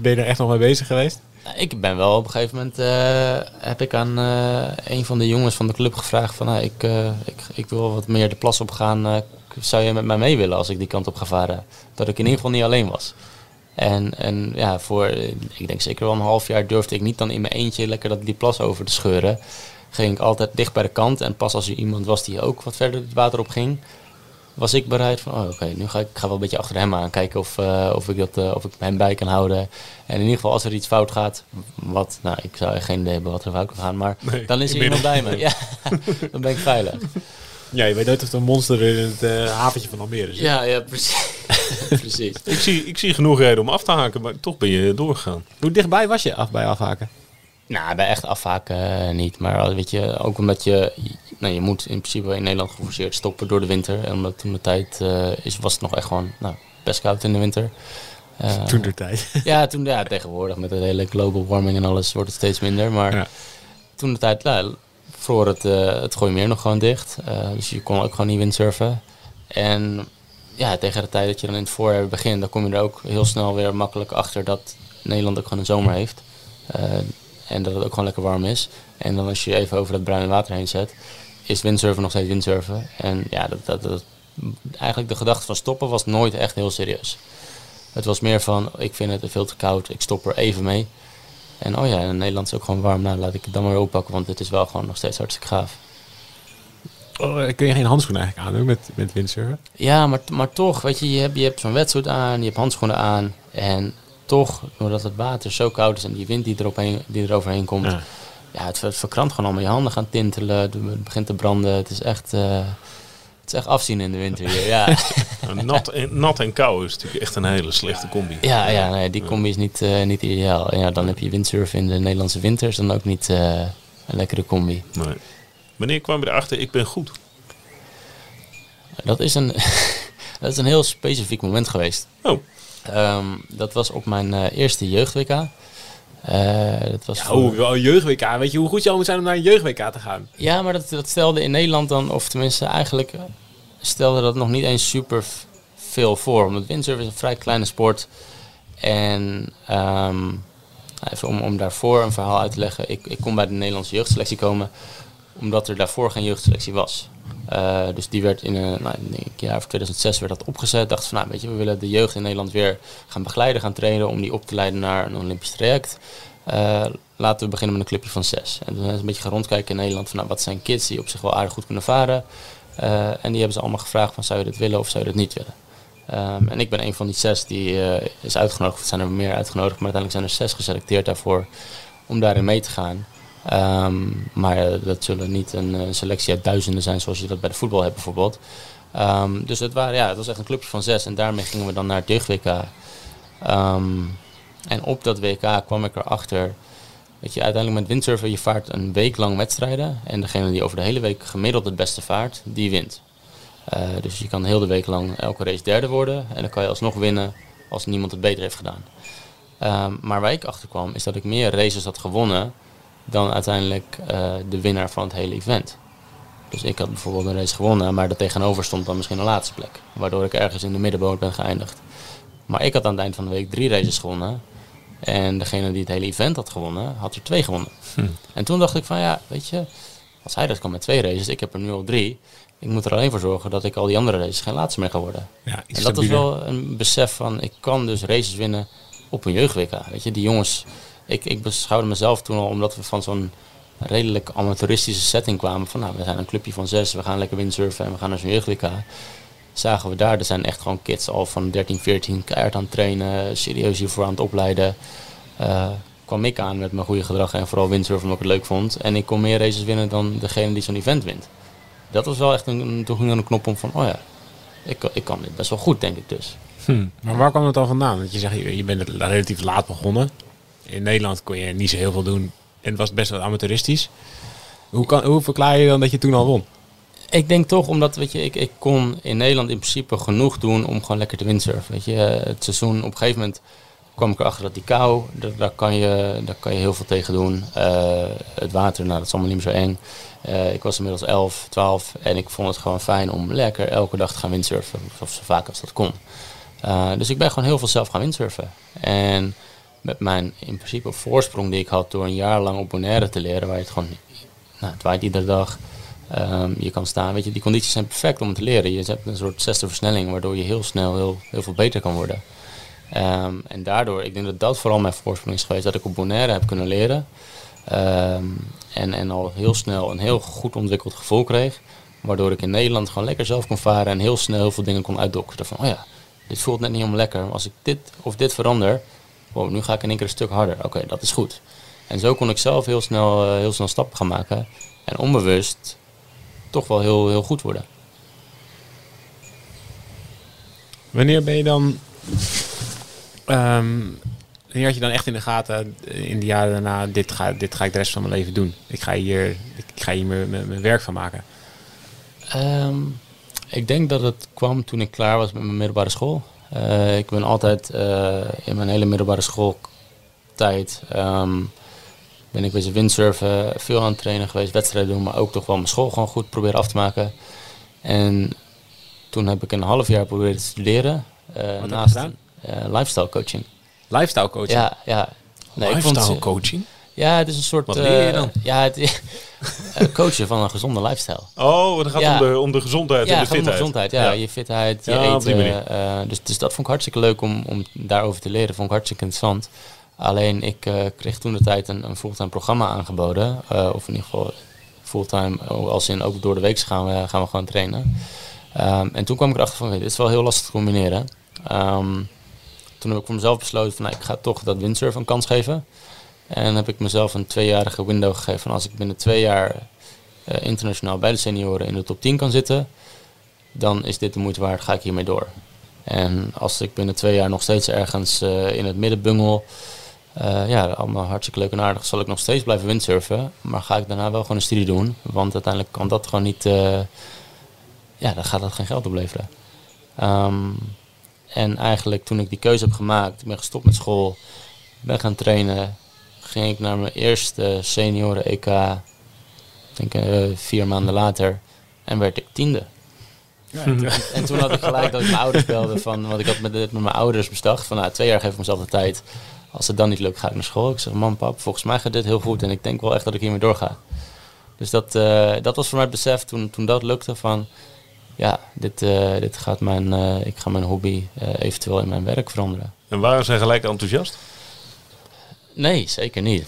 Ben je er echt nog mee bezig geweest? Nou, ik ben wel op een gegeven moment uh, heb ik aan uh, een van de jongens van de club gevraagd van nou, ik, uh, ik, ik wil wat meer de plas op gaan. zou je met mij mee willen als ik die kant op ga varen? Dat ik in ieder geval niet alleen was. En, en ja, voor ik denk zeker wel een half jaar durfde ik niet dan in mijn eentje lekker dat die plas over te scheuren. Ging ik altijd dicht bij de kant en pas als er iemand was die ook wat verder het water op ging, was ik bereid van, oh, oké, nu ga ik, ga wel een beetje achter hem aan. Kijken of, uh, of, ik dat, uh, of ik hem bij kan houden. En in ieder geval, als er iets fout gaat, wat, nou, ik zou geen idee hebben wat er fout kan gaan, maar nee, dan is er iemand bij me. Ja, [laughs] dan ben ik veilig. Ja, je weet nooit of er een monster in het uh, haventje van Almere zit. Ja, ja precies. [laughs] precies. ik, zie, ik zie genoeg reden om af te haken, maar toch ben je doorgegaan. Hoe dichtbij was je af bij afhaken? Nou, bij echt afhaken niet. Maar weet je, ook omdat je, nou, je moet in principe in Nederland geforceerd stoppen door de winter. En omdat toen de tijd uh, is, was het nog echt gewoon nou, best koud in de winter. Uh, toen de tijd? [laughs] ja, toen, ja, tegenwoordig met het hele global warming en alles wordt het steeds minder. Maar ja. toen de tijd, nou, vroor het, uh, het meer nog gewoon dicht. dus je kon ook gewoon niet windsurfen. En ja, tegen de tijd dat je dan in het voorjaar begint, dan kom je er ook heel snel weer makkelijk achter dat Nederland ook gewoon een zomer heeft. En dat het ook gewoon lekker warm is. En dan als je even over dat bruine water heen zet, is windsurfen nog steeds windsurfen. En ja, dat, dat, dat, eigenlijk de gedachte van stoppen was nooit echt heel serieus. Het was meer van, ik vind het veel te koud, ik stop er even mee. En oh ja, in Nederland is ook gewoon warm, nou laat ik het dan maar oppakken, want het is wel gewoon nog steeds hartstikke gaaf. Oh, kun je geen handschoenen eigenlijk aan met, met windsurfen? Ja, maar, maar toch, weet je, je hebt, je hebt zo'n wetsuit aan, je hebt handschoenen aan. En toch, doordat het water zo koud is en die wind die, eroverheen, die eroverheen komt, ja. ja het, het, verkrampt gewoon allemaal. Je handen gaan tintelen, het begint te branden. Het is echt, uh, het is echt afzien in de winter hier. [laughs] Ja. nat, en, nat en kou is natuurlijk echt een hele slechte combi. Ja, ja nee, die combi is niet, uh, niet ideaal. En ja, dan heb je windsurfen in de Nederlandse winters, dan ook niet uh, een lekkere combi. Nee. Wanneer kwam je erachter, ik ben goed? Dat is een, [laughs] dat is een heel specifiek moment geweest. Oh. Um, dat was op mijn uh, eerste jeugd-WK. Uh, dat was ja, voor... oh, jeugd-WK. Weet je hoe goed je al moet zijn om naar een jeugd-WK te gaan? Ja, maar dat, dat stelde in Nederland dan, of tenminste eigenlijk stelde dat nog niet eens super veel voor. Omdat windsurf is een vrij kleine sport. En um, even om, om daarvoor een verhaal uit te leggen. Ik, ik kon bij de Nederlandse jeugdselectie komen omdat er daarvoor geen jeugdselectie was. Uh, dus die werd in een nou, jaar of 2006 werd dat opgezet. Dacht van, nou, weet je, we willen de jeugd in Nederland weer gaan begeleiden, gaan trainen om die op te leiden naar een Olympisch traject. Uh, laten we beginnen met een clubje van zes. En toen is een beetje gaan rondkijken in Nederland van, nou, wat zijn kids die op zich wel aardig goed kunnen varen. En die hebben ze allemaal gevraagd van, zou je dit willen of zou je dit niet willen? Ehm, en ik ben een van die zes die is uitgenodigd. Er zijn er meer uitgenodigd, maar uiteindelijk zijn er zes geselecteerd daarvoor om daarin mee te gaan. Ehm, maar dat zullen niet een, selectie uit duizenden zijn zoals je dat bij de voetbal hebt bijvoorbeeld. Um, dus het, waren, ja, het was echt een clubje van zes en daarmee gingen we dan naar het jeugd-WK. en op dat WK kwam ik erachter dat je uiteindelijk met windsurfen je vaart een week lang wedstrijden. En degene die over de hele week gemiddeld het beste vaart, die wint. Uh, dus je kan heel de week lang elke race derde worden. En dan kan je alsnog winnen als niemand het beter heeft gedaan. Maar waar ik achter kwam, is dat ik meer races had gewonnen dan uiteindelijk uh, de winnaar van het hele event. Dus ik had bijvoorbeeld een race gewonnen, maar er tegenover stond dan misschien een laatste plek. Waardoor ik ergens in de middenboot ben geëindigd. Maar ik had aan het eind van de week drie races gewonnen. En degene die het hele event had gewonnen, had er twee gewonnen. Hm. En toen dacht ik van ja, weet je, als hij dat kan met twee races, ik heb er nu al drie. Ik moet er alleen voor zorgen dat ik al die andere races geen laatste meer ga worden. Ja, en dat is wel een besef van, ik kan dus races winnen op een jeugd Weet je, die jongens, ik, ik beschouwde mezelf toen al, omdat we van zo'n redelijk amateuristische setting kwamen. Van nou, we zijn een clubje van zes, we gaan lekker windsurfen en we gaan naar zo'n jeugd zagen we daar, er zijn echt gewoon kids al van 13, 14 keihard aan het trainen, serieus hiervoor aan het opleiden. Uh, kwam ik aan met mijn goede gedrag en vooral windsurfen omdat ik het leuk vond. En ik kon meer races winnen dan degene die zo'n event wint. Dat was wel echt een, toen een knop om van, oh ja, ik, ik kan dit best wel goed, denk ik dus. Hm. Maar waar kwam het dan vandaan? Want je zegt, je bent relatief laat begonnen. In Nederland kon je niet zo heel veel doen en het was best wel amateuristisch. Hoe, kan, hoe verklaar je dan dat je toen al won? Ik denk toch, omdat weet je, ik, ik kon in Nederland in principe genoeg doen om gewoon lekker te windsurfen. Weet je, het seizoen op een gegeven moment kwam ik erachter dat die kou, daar, kan, je, daar kan je heel veel tegen doen. Uh, het water, nou dat is allemaal niet meer zo eng. Uh, ik was inmiddels 11, 12 en ik vond het gewoon fijn om lekker elke dag te gaan windsurfen. Of zo vaak als dat kon. Uh, dus ik ben gewoon heel veel zelf gaan windsurfen. En met mijn in principe voorsprong die ik had door een jaar lang op Bonaire te leren, waar je het gewoon, nou, het waait iedere dag. Um, je kan staan, weet je, die condities zijn perfect om te leren. Je hebt een soort zesde versnelling, waardoor je heel snel heel, heel veel beter kan worden. Um, en daardoor, ik denk dat dat vooral mijn voorsprong is geweest, dat ik op Bonaire heb kunnen leren. Um, en, en al heel snel een heel goed ontwikkeld gevoel kreeg. Waardoor ik in Nederland gewoon lekker zelf kon varen en heel snel heel veel dingen kon uitdokteren. Van, oh ja, dit voelt net niet helemaal lekker. Als ik dit of dit verander, wow, nu ga ik in één keer een stuk harder. Oké, dat is goed. En zo kon ik zelf heel snel, uh, heel snel stappen gaan maken. En onbewust toch wel heel, heel goed worden. Wanneer ben je dan. Um, wanneer had je dan echt in de gaten in de jaren daarna: dit ga, dit ga ik de rest van mijn leven doen? Ik ga hier, ik ga hier mijn, mijn, werk van maken. Um, ik denk dat het kwam toen ik klaar was met mijn middelbare school. Uh, ik ben altijd uh, in mijn hele middelbare schooltijd um, ben ik bezig windsurfen, veel aan het trainen geweest, wedstrijden doen, maar ook toch wel mijn school gewoon goed proberen af te maken. En toen heb ik een half jaar proberen te studeren. Uh, naast lifestyle coaching. Lifestyle coaching? Ja, ja. Nee, lifestyle vond, coaching? Ja, het is een soort... Wat leer je dan? Uh, ja, het, [laughs] coachen van een gezonde lifestyle. Oh, het gaat om, de, om de gezondheid ja, en de fitheid. Ja, gezondheid. Ja, je fitheid, je eten. dus, dus dat vond ik hartstikke leuk om, om daarover te leren. Vond ik hartstikke interessant. Alleen ik uh, kreeg toen de tijd een, een fulltime programma aangeboden. Uh, of in ieder geval fulltime, als in ook door de week gaan we, gaan we gewoon trainen. Um, en toen kwam ik erachter van, dit is wel heel lastig te combineren. Um, toen heb ik voor mezelf besloten van, nou, ik ga toch dat windsurfen een kans geven. En heb ik mezelf een tweejarige window gegeven van als ik binnen twee jaar uh, internationaal bij de senioren in de top 10 kan zitten, dan is dit de moeite waard, ga ik hiermee door. En als ik binnen twee jaar nog steeds ergens uh, in het midden bungel, uh, ja, allemaal hartstikke leuk en aardig. Zal ik nog steeds blijven windsurfen. Maar ga ik daarna wel gewoon een studie doen. Want uiteindelijk kan dat gewoon niet... Ja, dan gaat dat geen geld opleveren. Um, en eigenlijk toen ik die keuze heb gemaakt... Ik ben gestopt met school. Ben gaan trainen. Ging ik naar mijn eerste senioren EK. Ik denk uh, vier maanden later. En werd ik tiende. Ja, [laughs] en toen had ik gelijk dat ik mijn ouders belde van, want ik had met, met mijn ouders bedacht van, nou, twee jaar geef ik mezelf de tijd als het dan niet lukt, ga ik naar school. Ik zeg, man, pap, volgens mij gaat dit heel goed en ik denk wel echt dat ik hiermee doorga. Dus dat, uh, dat was voor mij het besef toen, toen dat lukte van, ja, dit, uh, dit gaat mijn, uh, ik ga mijn hobby eventueel in mijn werk veranderen. En waren ze gelijk enthousiast? Nee, zeker niet.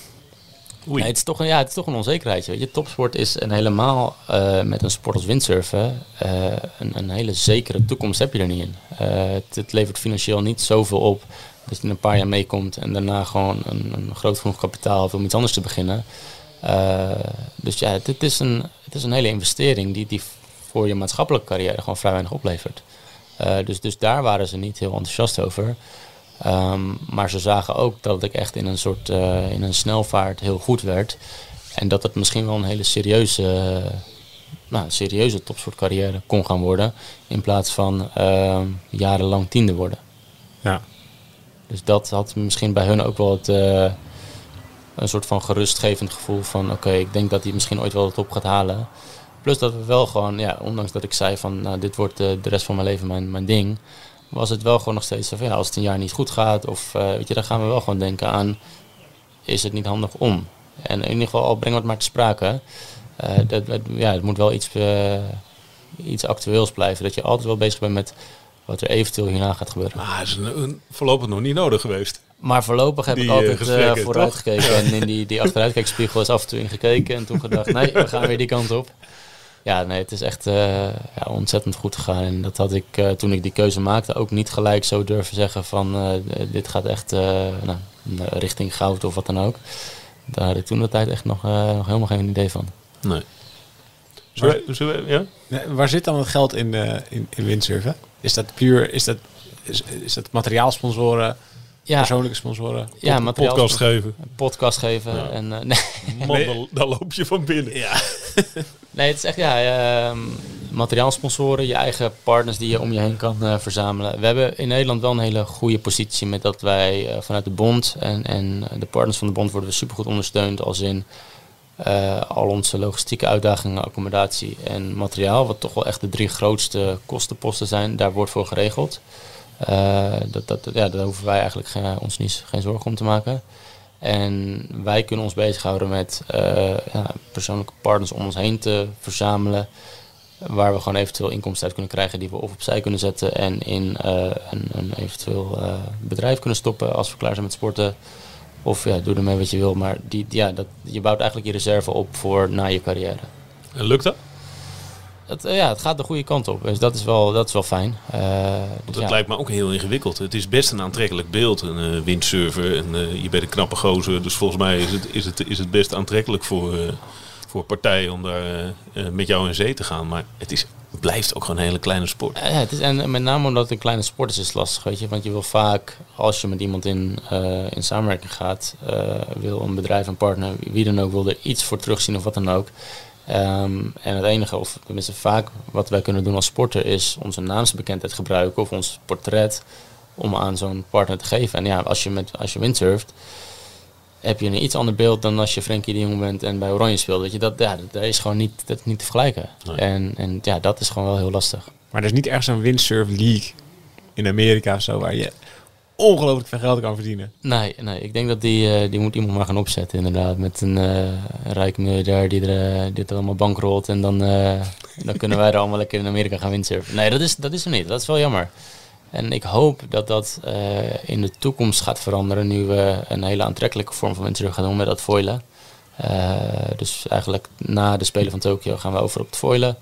Nee, het, is toch een, ja, het is toch een onzekerheidje. Weet je. Topsport is en helemaal eh, met een sport als windsurfen eh, een, een hele zekere toekomst heb je er niet in. Eh, het, het levert financieel niet zoveel op dat je een paar jaar meekomt en daarna gewoon een, een groot genoeg kapitaal hebt om iets anders te beginnen. Dus ja, het, het is een, het is een hele investering die, die voor je maatschappelijke carrière gewoon vrij weinig oplevert. Dus, dus daar waren ze niet heel enthousiast over. Ehm, maar ze zagen ook dat ik echt in een soort eh, in een snelvaart heel goed werd. En dat het misschien wel een hele serieuze, nou, serieuze topsportcarrière kon gaan worden. In plaats van ehm, jarenlang tiende worden. Ja. Dus dat had misschien bij hun ook wel het, eh, een soort van gerustgevend gevoel van oké, ik denk dat hij misschien ooit wel het op gaat halen. Plus dat we wel gewoon, ja, ondanks dat ik zei van nou, dit wordt eh, de rest van mijn leven mijn, mijn ding, was het wel gewoon nog steeds zo van ja, als het een jaar niet goed gaat of eh, weet je, dan gaan we wel gewoon denken aan is het niet handig om. En in ieder geval al brengen we het maar te sprake. Eh, dat, dat- ja, het moet wel iets, eh, iets actueels blijven. Dat je altijd wel bezig bent met wat er eventueel hierna gaat gebeuren. Maar is een, een- voorlopig nog niet nodig geweest. Maar voorlopig heb Die, ik altijd gesprekken, eh vooruit gekeken. En in die, die achteruitkijkspiegel is af en toe ingekeken. En toen gedacht, [laughs] nee, we gaan weer die kant op. Ja, nee, het is echt eh, ja, ontzettend goed gegaan. En dat had ik eh, toen ik die keuze maakte ook niet gelijk zo durven zeggen van... eh, dit gaat echt eh, nou, richting goud of wat dan ook. Daar had ik toen de tijd echt nog, eh, nog helemaal geen idee van. Nee. Zullen we, zullen we- ja? Nee, Waar zit dan het geld in, eh, in, in windsurfen? Is dat puur, is dat, is, is dat materiaalsponsoren, Ja, persoonlijke sponsoren? ja materiaal, Podcast geven. podcast geven. Ja. En, eh, [laughs] nee, Man, dan, dan loop je van binnen. Ja. [laughs] Nee, het is echt ja, ehm, materiaalsponsoren, je eigen partners die je om je heen kan eh, verzamelen. We hebben in Nederland wel een hele goede positie met dat wij eh, vanuit de bond en, en de partners van de bond worden we supergoed ondersteund als in al onze logistieke uitdagingen, accommodatie en materiaal, wat toch wel echt de drie grootste kostenposten zijn, daar wordt voor geregeld. Eh, dat, dat, ja, daar hoeven wij eigenlijk ge- ons niet, geen zorgen om te maken. En wij kunnen ons bezighouden met eh, ja, persoonlijke partners om ons heen te verzamelen. Waar we gewoon eventueel inkomsten uit kunnen krijgen die we of opzij kunnen zetten en in eh, een, een eventueel bedrijf kunnen stoppen als we klaar zijn met sporten. Of ja, doe ermee wat je wil. Maar die, ja, dat, je bouwt eigenlijk je reserve op voor na je carrière. En lukt dat? Het, eh, ja, het gaat de goede kant op. Dus dat is wel, dat is wel fijn. Eh, dus Dat ja. lijkt me ook heel ingewikkeld. Het is best een aantrekkelijk beeld, een eh, windsurfer. En je bent een knappe gozer. Dus volgens mij is het, is het, is het best aantrekkelijk voor, voor partijen om daar met jou in zee te gaan. Maar het is, blijft ook gewoon een hele kleine sport. Ja, het is, en met name omdat het een kleine sport is, is het lastig. Weet je? Want je wil vaak, als je met iemand in, in samenwerking gaat, wil een bedrijf, een partner, wie dan ook, wil er iets voor terugzien of wat dan ook. Ehm, en het enige, of tenminste vaak wat wij kunnen doen als sporter, is onze naamsbekendheid gebruiken of ons portret om aan zo'n partner te geven. En ja, als je, met, als je windsurft, heb je een iets ander beeld dan als je Frenkie de Jong bent en bij Oranje speelt. Weet je, dat, ja, dat is gewoon niet, dat niet te vergelijken. Nee. En, en ja, dat is gewoon wel heel lastig. Maar er is niet ergens een windsurf league in Amerika of zo waar je ongelooflijk veel geld kan verdienen. Nee, nee, ik denk dat die, eh, die moet iemand maar gaan opzetten inderdaad. Met een, een rijke miljardair die er eh, dit allemaal bankrolt. En dan, dan kunnen wij er allemaal lekker in Amerika gaan windsurfen. Nee, dat is, dat is er niet. Dat is wel jammer. En ik hoop dat dat in de toekomst gaat veranderen. Nu we een hele aantrekkelijke vorm van windsurfen gaan doen met dat foilen. Dus eigenlijk na de Spelen van Tokio gaan we over op het foilen.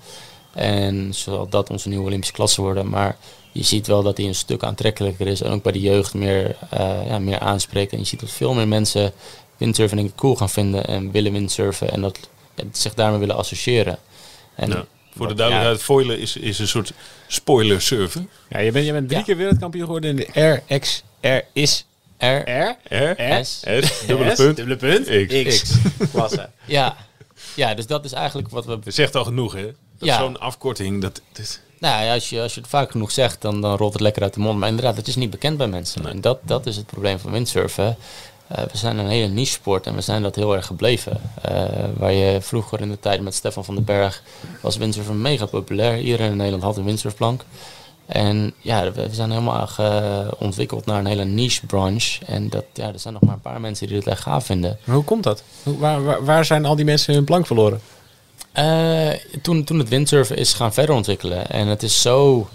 En zal dat onze nieuwe Olympische klasse worden. Maar je ziet wel dat die een stuk aantrekkelijker is. En ook bij de jeugd meer, eh, ja, meer aanspreekt. En je ziet dat veel meer mensen windsurfen denk ik cool gaan vinden. En willen windsurfen. En dat ja, zich daarmee willen associëren. En Ja. Voor de duidelijkheid, foilen is, is een soort spoiler surfen. Ja, je bent, je bent drie Ja. keer wereldkampioen geworden in de RX, R is, R, R, R, S. S, dubbele S, punt, dubbele punt, X. X. Klasse. Ja. ja, dus dat is eigenlijk wat we Dat zegt al genoeg, hè? Dat Ja. Zo'n afkorting, dat, dat- Nou ja, als je, als je het vaak genoeg zegt, dan, dan rolt het lekker uit de mond. Maar inderdaad, het is niet bekend bij mensen. Nee. En dat, dat is het probleem van windsurfen. Eh, we zijn een hele niche sport en we zijn dat heel erg gebleven. Eh, waar je vroeger in de tijd met Stefan van den Berg was windsurfen mega populair. Iedereen in Nederland had een windsurfplank. En ja, we zijn helemaal ge- ontwikkeld naar een hele niche branche. En dat, ja, er zijn nog maar een paar mensen die het echt gaaf vinden. Maar hoe komt dat? Waar, waar zijn al die mensen hun plank verloren? Eh, toen, toen het windsurfen is gaan verder ontwikkelen. En het is zo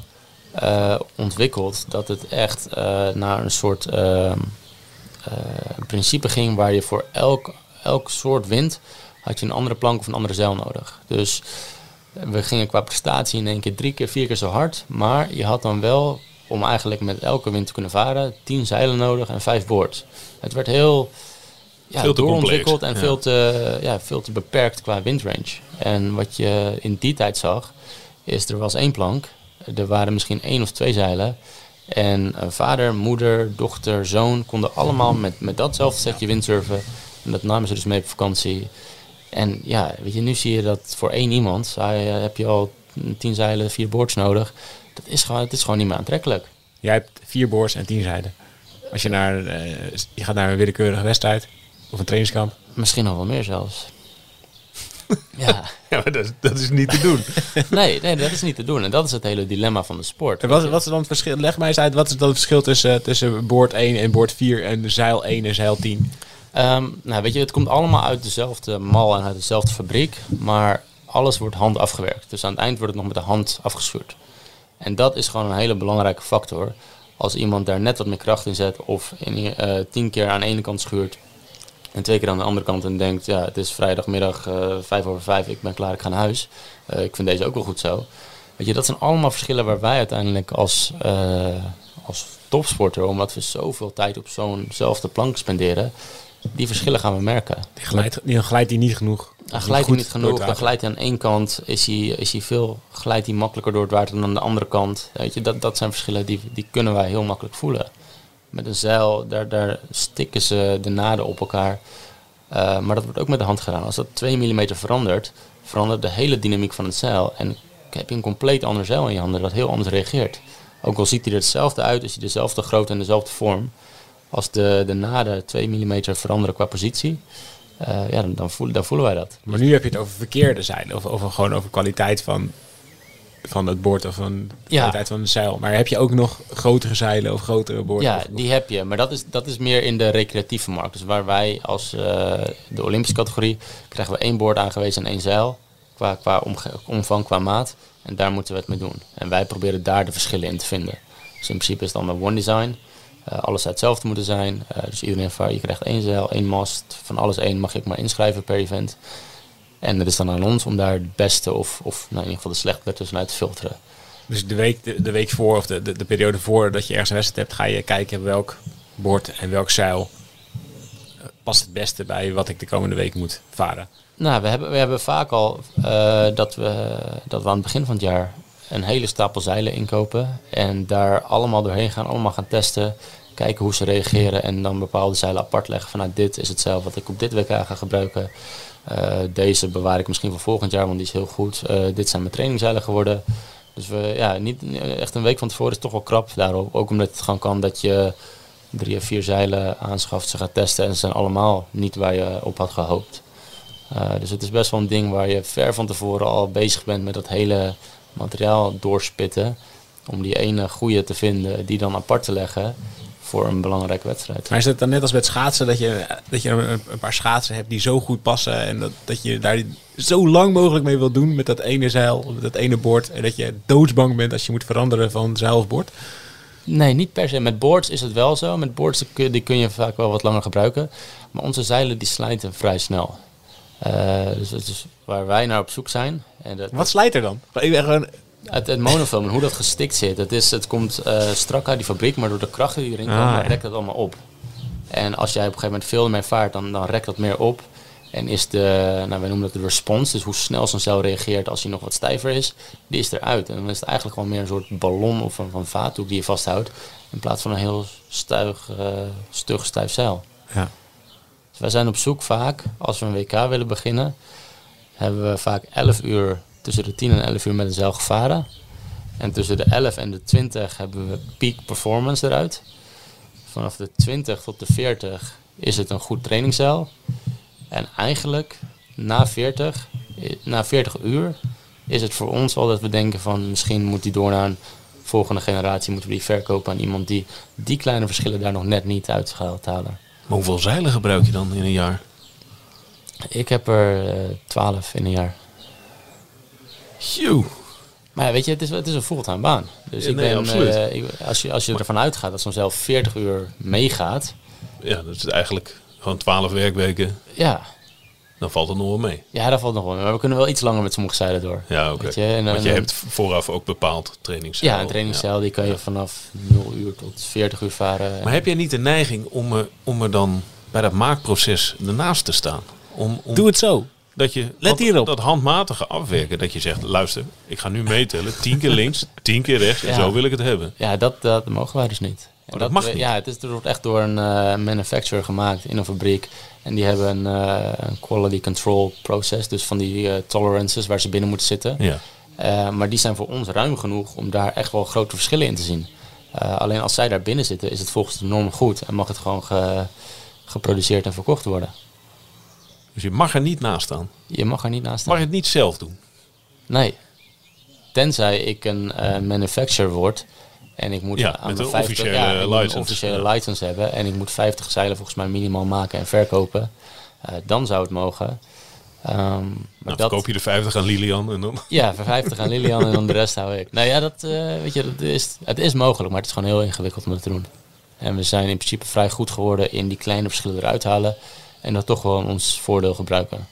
eh, ontwikkeld dat het echt eh, naar een soort ehm, eh, principe ging waar je voor elk elk soort wind had je een andere plank of een andere zeil nodig. Dus we gingen qua prestatie in één keer drie keer, vier keer zo hard. Maar je had dan wel, om eigenlijk met elke wind te kunnen varen, tien zeilen nodig en vijf boards. Het werd heel ja, Veel te doorontwikkeld complex, en veel, te, ja, veel te beperkt qua windrange. En wat je in die tijd zag, is er was één plank. Er waren misschien één of twee zeilen. En eh, vader, moeder, dochter, zoon konden allemaal met, met datzelfde setje windsurfen. En dat namen ze dus mee op vakantie. En ja, weet je, nu zie je dat voor één iemand eh, heb je al tien zeilen, vier boards nodig. Dat is gewoon, het is gewoon niet meer aantrekkelijk. Jij hebt vier boards en tien zijden. Als je, naar, eh, je gaat naar een willekeurige wedstrijd of een trainingskamp. Misschien nog wel meer zelfs. [laughs] ja, Ja, maar dat, is- dat is niet te doen. [laughs] nee, nee, dat is niet te doen. En dat is het hele dilemma van de sport. En wat, wat is dan het verschil? Leg mij eens uit, wat is dan het verschil tussen, tussen boord 1 en boord 4 en zeil 1 en zeil 10? Ehm, nou, weet je, het komt allemaal uit dezelfde mal en uit dezelfde fabriek, maar alles wordt hand afgewerkt. Dus aan het eind wordt het nog met de hand afgeschuurd. En dat is gewoon een hele belangrijke factor. Als iemand daar net wat meer kracht in zet of in, eh, tien keer aan de ene kant schuurt en twee keer aan de andere kant en denkt, ja, het is vrijdagmiddag eh, vijf over vijf, ik ben klaar, ik ga naar huis. Eh, ik vind deze ook wel goed zo. Weet je, dat zijn allemaal verschillen waar wij uiteindelijk als, eh, als topsporter, omdat we zoveel tijd op zo'nzelfde plank spenderen, die verschillen gaan we merken. Die glijdt, die glijdt die niet genoeg. Glijdt hij goed niet genoeg. Dan glijdt hij aan één kant, is hij, is hij veel, glijdt hij makkelijker door het water dan aan de andere kant. Weet je, dat, dat zijn verschillen die, die kunnen wij heel makkelijk voelen. Met een zeil, daar, daar stikken ze de naden op elkaar. Eh, maar dat wordt ook met de hand gedaan. Als dat 2 mm verandert, verandert de hele dynamiek van het zeil. En heb je een compleet ander zeil in je handen dat heel anders reageert. Ook al ziet hij er hetzelfde uit, is hij dezelfde grootte en dezelfde vorm. Als de, de naden 2 mm veranderen qua positie, eh, ja, dan, dan, voelen, dan voelen wij dat. Maar nu heb je het over verkeerde zeilen. Of over, gewoon over kwaliteit van, van het boord of van de kwaliteit van de zeil. Maar heb je ook nog grotere zeilen of grotere boorden? Ja, die heb je. Maar dat is, dat is meer in de recreatieve markt. Dus waar wij als eh, de Olympische categorie krijgen we één boord aangewezen en één zeil. Qua, qua omvang, qua maat. En daar moeten we het mee doen. En wij proberen daar de verschillen in te vinden. Dus in principe is het dan een one design. Eh, alles zou hetzelfde moeten zijn. Eh, dus iedereen je krijgt één zeil, één mast. Van alles één mag je ook maar inschrijven per event. En het is dan aan ons om daar het beste of, of nou, in ieder geval de slechte ertussenuit te filteren. Dus de week, de, de week voor of de, de, de periode voor dat je ergens een wedstrijd hebt, ga je kijken welk boord en welk zeil eh, past het beste bij wat ik de komende week moet varen. Nou, we hebben, we hebben vaak al eh, dat, we, dat we aan het begin van het jaar een hele stapel zeilen inkopen. En daar allemaal doorheen gaan, allemaal gaan testen. Kijken hoe ze reageren en dan bepaalde zeilen apart leggen. Van nou, dit is het zeil wat ik op dit WK ga gebruiken. Eh, deze bewaar ik misschien voor volgend jaar, want die is heel goed. Eh, dit zijn mijn trainingszeilen geworden. Dus we, ja, niet, echt een week van tevoren is toch wel krap daarop. Ook omdat het gewoon kan dat je drie of vier zeilen aanschaft, ze gaat testen en ze zijn allemaal niet waar je op had gehoopt. Dus het is best wel een ding waar je ver van tevoren al bezig bent met dat hele materiaal doorspitten. Om die ene goede te vinden, die dan apart te leggen voor een belangrijke wedstrijd. Maar is het dan net als met schaatsen dat je, dat je een, paar schaatsen hebt die zo goed passen en dat, dat je daar zo lang mogelijk mee wil doen met dat ene zeil, met dat ene boord en dat je doodsbang bent als je moet veranderen van zeil of boord? Nee, niet per se. Met boards is het wel zo. Met boards die kun, die kun je vaak wel wat langer gebruiken. Maar onze zeilen die slijten vrij snel. Uh, dus dat is waar wij naar op zoek zijn. En dat, Wat slijt er dan? Ik ben gewoon... Het, het monofilm en hoe dat gestikt zit. Het, is, het komt uh, strak uit die fabriek, maar door de krachten die erin komen, Ah, rekt dat allemaal op. En als jij op een gegeven moment veel meer vaart, dan, dan rekt dat meer op. En is de, nou, wij noemen dat de response, dus hoe snel zo'n cel reageert als hij nog wat stijver is, die is eruit. En dan is het eigenlijk gewoon meer een soort ballon of een van vaatdoek die je vasthoudt, in plaats van een heel stuig, uh, stug, stijf zeil. Ja. Dus wij zijn op zoek vaak, als we een WK willen beginnen, hebben we vaak 11 uur, tussen de 10 en 11 uur met een zeil gevaren. En tussen de 11 en de 20 hebben we peak performance eruit. Vanaf de 20 tot de 40 is het een goed trainingszeil. En eigenlijk na 40, na 40 uur is het voor ons al dat we denken van misschien moet die door naar een volgende generatie, moeten we die verkopen aan iemand die die kleine verschillen daar nog net niet uit gaat halen. Maar hoeveel zeilen gebruik je dan in een jaar? Ik heb er uh, 12 in een jaar. Joe. Maar ja, weet je, het is, het is een fulltime baan. Dus Ja, ik nee, ben, absoluut. uh, ik, als, je, als je ervan uitgaat dat zo'n zelf 40 uur meegaat, Ja, dat is eigenlijk gewoon 12 werkweken, Ja, dan valt het nog wel mee. ja, dat valt nog wel. mee. Maar we kunnen wel iets langer met sommige zeilen door. Ja, oké. Weet je, en, Want je hebt vooraf ook bepaald trainingscel. Ja, een trainingscel die kan je vanaf 0 uur tot 40 uur varen. Maar heb jij niet de neiging om er, om er dan bij dat maakproces ernaast te staan? Om, om Doe het zo. Dat je dat, hierop. dat handmatige afwerken, dat je zegt, luister, ik ga nu meetellen, tien keer links, [laughs] tien keer rechts, en Ja. zo wil ik het hebben. Ja, dat, dat mogen wij dus niet. Oh, dat mag niet? Ja, het, is, het wordt echt door een eh, manufacturer gemaakt in een fabriek. En die hebben een, eh, een quality control process, dus van die eh, tolerances waar ze binnen moeten zitten. Ja. Eh, maar die zijn voor ons ruim genoeg om daar echt wel grote verschillen in te zien. Eh, alleen als zij daar binnen zitten, is het volgens de norm goed en mag het gewoon ge- geproduceerd en verkocht worden. Dus je mag er niet naast staan. Je mag er niet naast staan. Mag je het niet zelf doen? Nee. Tenzij ik een eh, manufacturer word en ik moet Ja, aan met de een 50 officiële ja, moet een license. officiële Ja. license hebben en ik moet 50 zeilen volgens mij minimaal maken en verkopen. Eh, dan zou het mogen. Ehm, maar Nou, dat, verkoop je de 50 aan Lilian en dan... Ja, voor 50 aan Lilian en dan de rest hou ik. Nou ja, dat, eh, weet je, dat is, het is mogelijk, maar het is gewoon heel ingewikkeld om dat te doen. En we zijn in principe vrij goed geworden in die kleine verschillen eruit halen en dat toch wel in ons voordeel gebruiken.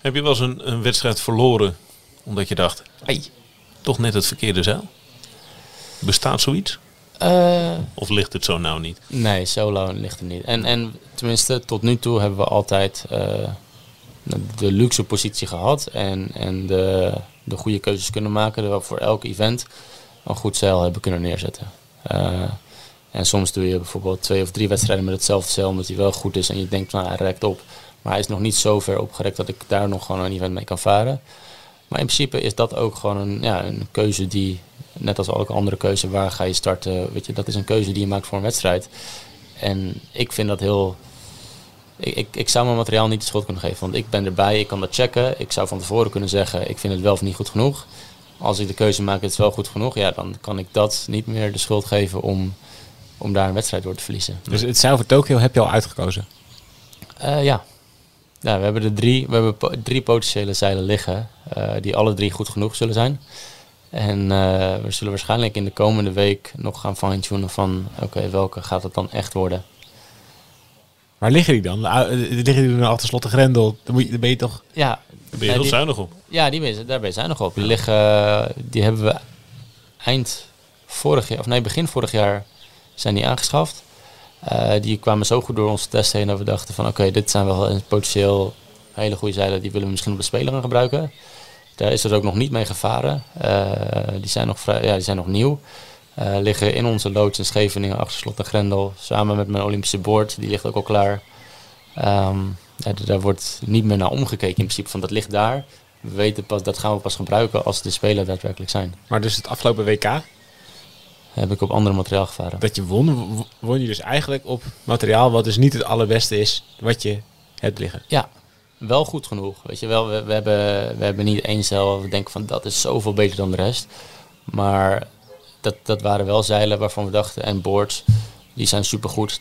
Heb je wel eens een, een wedstrijd verloren omdat je dacht, hey, toch net het verkeerde zeil? Bestaat zoiets? Eh, Of ligt het zo nou niet? Nee, solo ligt er niet. En, en tenminste, tot nu toe hebben we altijd eh, de luxe positie gehad. En, en de, de goede keuzes kunnen maken. Dat we voor elk event een goed zeil hebben kunnen neerzetten. Eh, en soms doe je bijvoorbeeld twee of drie wedstrijden met hetzelfde zeil. Omdat hij wel goed is en je denkt, nou hij rekt op. Maar hij is nog niet zo ver opgerekt dat ik daar nog gewoon een event mee kan varen. Maar in principe is dat ook gewoon een, ja, een keuze die, net als elke andere keuze, waar ga je starten, weet je, dat is een keuze die je maakt voor een wedstrijd. En ik vind dat heel. Ik, ik, ik zou mijn materiaal niet de schuld kunnen geven, want ik ben erbij, ik kan dat checken. Ik zou van tevoren kunnen zeggen, ik vind het wel of niet goed genoeg. Als ik de keuze maak, het is wel goed genoeg, ja, dan kan ik dat niet meer de schuld geven om, om daar een wedstrijd door te verliezen. Dus het voor Tokio heb je al uitgekozen. Eh, ja. ja, we hebben er drie, we hebben po- drie potentiële zeilen liggen, eh, die alle drie goed genoeg zullen zijn. En eh, we zullen waarschijnlijk in de komende week nog gaan fine-tunen van, oké, welke gaat het dan echt worden? Waar liggen die dan? Liggen die dan achter slot de grendel? Dan, moet je, dan ben je toch... Ja, Daar ben je heel die- zuinig op. Ja, die ben, daar ben je nog op. Die, liggen, die hebben we eind vorig jaar, of nee, begin vorig jaar zijn die aangeschaft. Eh, die kwamen zo goed door onze test heen dat we dachten van oké, dit zijn wel een potentieel hele goede zeilen. Die willen we misschien op de Speler gaan gebruiken. Daar is er ook nog niet mee gevaren. Eh, die, zijn nog vrij, ja, die zijn nog nieuw. Eh, liggen in onze loods in Scheveningen achter slot en grendel. Samen met mijn Olympische boord. Die ligt ook al klaar. Ehm, daar wordt niet meer naar omgekeken in principe. Van dat ligt daar. We weten pas, dat gaan we pas gebruiken als de spelen daadwerkelijk zijn. Maar dus het afgelopen WK, Heb ik op andere materiaal gevaren. dat je won, won je dus eigenlijk op materiaal wat dus niet het allerbeste is wat je hebt liggen. Ja, wel goed genoeg. Weet je wel, we, we, hebben, we hebben niet één zeil waar we denken van dat is zoveel beter dan de rest. Maar dat, dat waren wel zeilen waarvan we dachten, en boards, die zijn supergoed.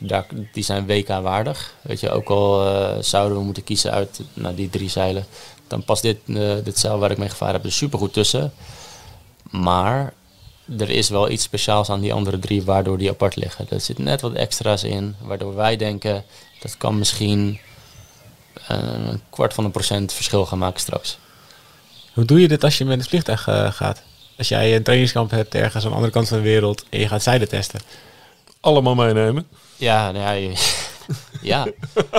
Die zijn WK waardig. Weet je, ook al eh, zouden we moeten kiezen uit nou, die drie zeilen. Dan past dit, eh, dit zeil waar ik mee gevaren heb er supergoed tussen. Maar er is wel iets speciaals aan die andere drie waardoor die apart liggen. Er zit net wat extra's in, waardoor wij denken dat kan misschien eh, een kwart van een procent verschil gaan maken straks. Hoe doe je dit als je met het vliegtuig eh, gaat? Als jij een trainingskamp hebt ergens aan de andere kant van de wereld en je gaat zeilen testen. Allemaal meenemen. Ja, nou ja, je- [laughs] ja.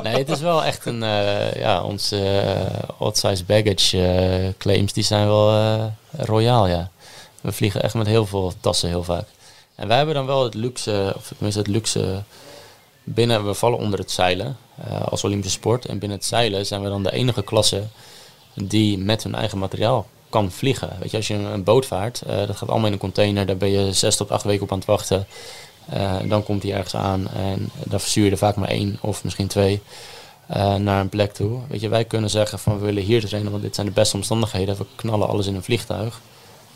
Nee, het is wel echt een, eh, ja, onze eh, odd size baggage claims, die zijn wel eh, royaal, ja. We vliegen echt met heel veel tassen heel vaak. En wij hebben dan wel het luxe, of tenminste het luxe binnen, we vallen onder het zeilen eh, als Olympische sport. En binnen het zeilen zijn we dan de enige klasse die met hun eigen materiaal kan vliegen. Weet je, als je een, boot vaart, eh, dat gaat allemaal in een container, daar ben je zes tot acht weken op aan het wachten. Eh, dan komt hij ergens aan en dan verstuur je er vaak maar één of misschien twee naar een plek toe. Weet je, wij kunnen zeggen van we willen hier trainen, want dit zijn de beste omstandigheden. We knallen alles in een vliegtuig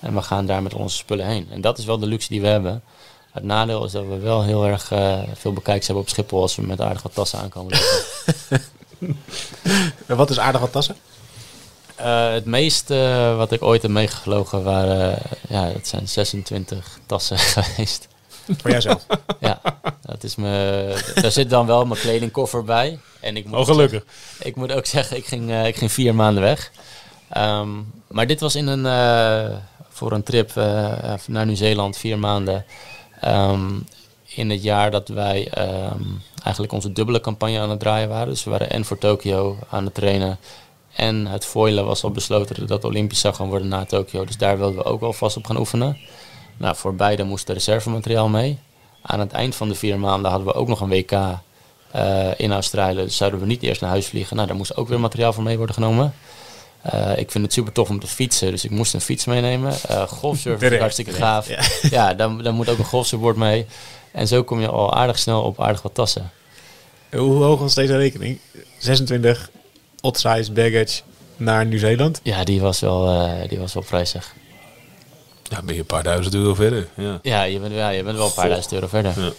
en we gaan daar met onze spullen heen. En dat is wel de luxe die we hebben. Het nadeel is dat we wel heel erg eh, veel bekijks hebben op Schiphol als we met aardig wat tassen aankomen. [laughs] En wat is aardig wat tassen? Eh, het meeste wat ik ooit heb meegevlogen waren, ja, dat zijn 26 tassen [laughs] geweest. Voor jouzelf. [laughs] Ja, dat is me, daar zit dan wel mijn kledingkoffer bij. En ik moet, Oh, gelukkig. ik moet ook zeggen, ik ging, eh, ik ging vier maanden weg. Ehm, maar dit was in een, eh, voor een trip eh, naar Nieuw-Zeeland, vier maanden. Ehm, in het jaar dat wij ehm, eigenlijk onze dubbele campagne aan het draaien waren. Dus we waren en voor Tokio aan het trainen. En het foilen was al besloten dat Olympisch zou gaan worden na Tokio. Dus daar wilden we ook wel vast op gaan oefenen. Nou, voor beide moest er reservemateriaal mee. Aan het eind van de vier maanden hadden we ook nog een WK eh, in Australië. Dus zouden we niet eerst naar huis vliegen. Nou, daar moest ook weer materiaal voor mee worden genomen. Eh, ik vind het super tof om te fietsen, dus ik moest een fiets meenemen. Eh golfsurfen is hartstikke gaaf. ja. Ja, dan, dan moet ook een golfsurfboard mee. En zo kom je al aardig snel op aardig wat tassen. Hoe hoog was deze rekening? 26 odd size baggage naar Nieuw-Zeeland. Ja, die was wel, eh, die was wel prijzig. Ja, ben je een paar duizend euro verder. Ja. Ja, je bent, ja, je bent wel een paar Goh. duizend euro verder. Ja.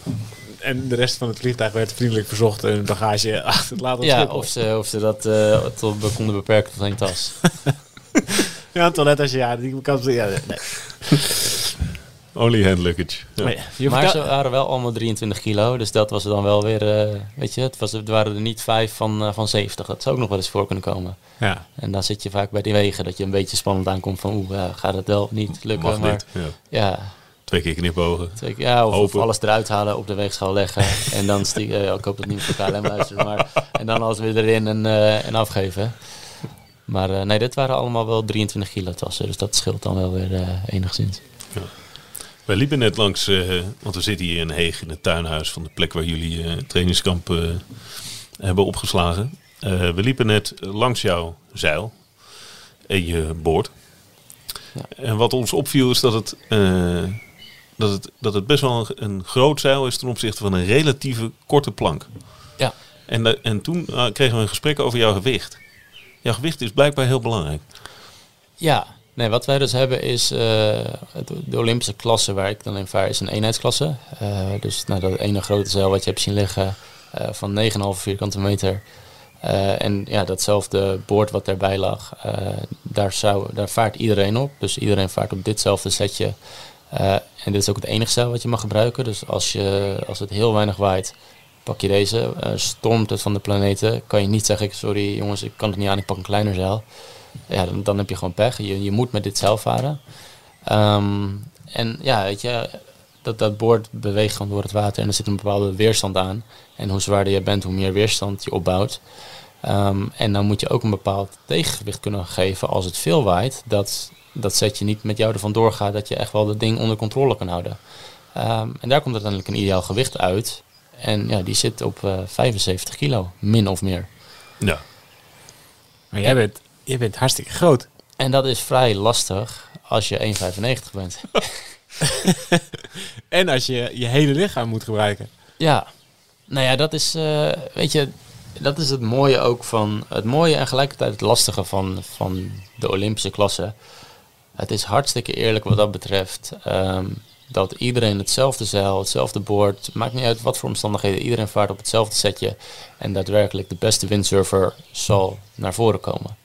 En de rest van het vliegtuig werd vriendelijk verzocht een bagage [laughs] achter het laten Ja, of ze, of ze dat eh, tot, konden beperken tot één tas. [laughs] Ja, een toilet als je ja, die kan ja, nee. [laughs] Only hand luggage. Ja. Maar, ja, ze waren wel allemaal 23 kilo, dus dat was er dan wel weer, eh, weet je, het, was, het waren er niet vijf van, eh, van 70. Dat zou ook nog wel eens voor kunnen komen. ja. En dan zit je vaak bij die wegen dat je een beetje spannend aankomt van, oeh, gaat het wel of niet lukken? Mag maar niet. Ja. ja, Twee keer knipogen. Twee Ja, of, alles eruit halen, op de weegschaal leggen. [laughs] en dan stiek, eh, ik hoop dat niemand voor KLM luistert, maar en dan alles weer erin en, eh, en afgeven. Maar eh, nee, dit waren allemaal wel 23 kilo tassen, dus dat scheelt dan wel weer eh, enigszins. Wij liepen net langs, want we zitten hier in Heeg in het tuinhuis van de plek waar jullie trainingskamp hebben opgeslagen. We liepen net langs jouw zeil en je boord. Ja. En wat ons opviel is dat het, dat het, dat het best wel een, een groot zeil is ten opzichte van een relatieve korte plank. Ja. En, eh, en toen eh, kregen we een gesprek over jouw gewicht. Jouw gewicht is blijkbaar heel belangrijk. Ja, nee, wat wij dus hebben is eh, de Olympische klasse waar ik dan in vaar is een eenheidsklasse. Dus nou, dat ene grote zeil wat je hebt zien liggen van 9,5 vierkante meter. En ja, datzelfde boord wat daarbij lag, daar, zou, daar vaart iedereen op. Dus iedereen vaart op ditzelfde setje. Eh, en dit is ook het enige wat je mag gebruiken. Dus als, je, als het heel weinig waait, pak je deze. Eh, stormt het van de planeten, kan je niet zeggen, sorry jongens, ik kan het niet aan, ik pak een kleiner zeil ja, dan, dan heb je gewoon pech. Je, je moet met dit zeil varen. Ehm, en ja, weet je, dat, dat boord beweegt gewoon door het water en er zit een bepaalde weerstand aan. En hoe zwaarder je bent, hoe meer weerstand je opbouwt. Ehm, en dan moet je ook een bepaald tegengewicht kunnen geven als het veel waait. Dat dat setje niet met jou ervan doorgaat, dat je echt wel dat ding onder controle kan houden. Ehm, en daar komt uiteindelijk een ideaal gewicht uit. En ja, die zit op eh 75 kilo, min of meer. Ja. Maar jij bent, jij bent hartstikke groot. En dat is vrij lastig als je 1,95 bent. [laughs] En als je je hele lichaam moet gebruiken. Ja, nou ja, dat is, eh, weet je, dat is het mooie ook van, het mooie en gelijkertijd het lastige van, van de Olympische klasse. Het is hartstikke eerlijk wat dat betreft. ehm, dat iedereen hetzelfde zeil, hetzelfde boord, maakt niet uit wat voor omstandigheden, iedereen vaart op hetzelfde setje. En daadwerkelijk de beste windsurfer zal naar voren komen.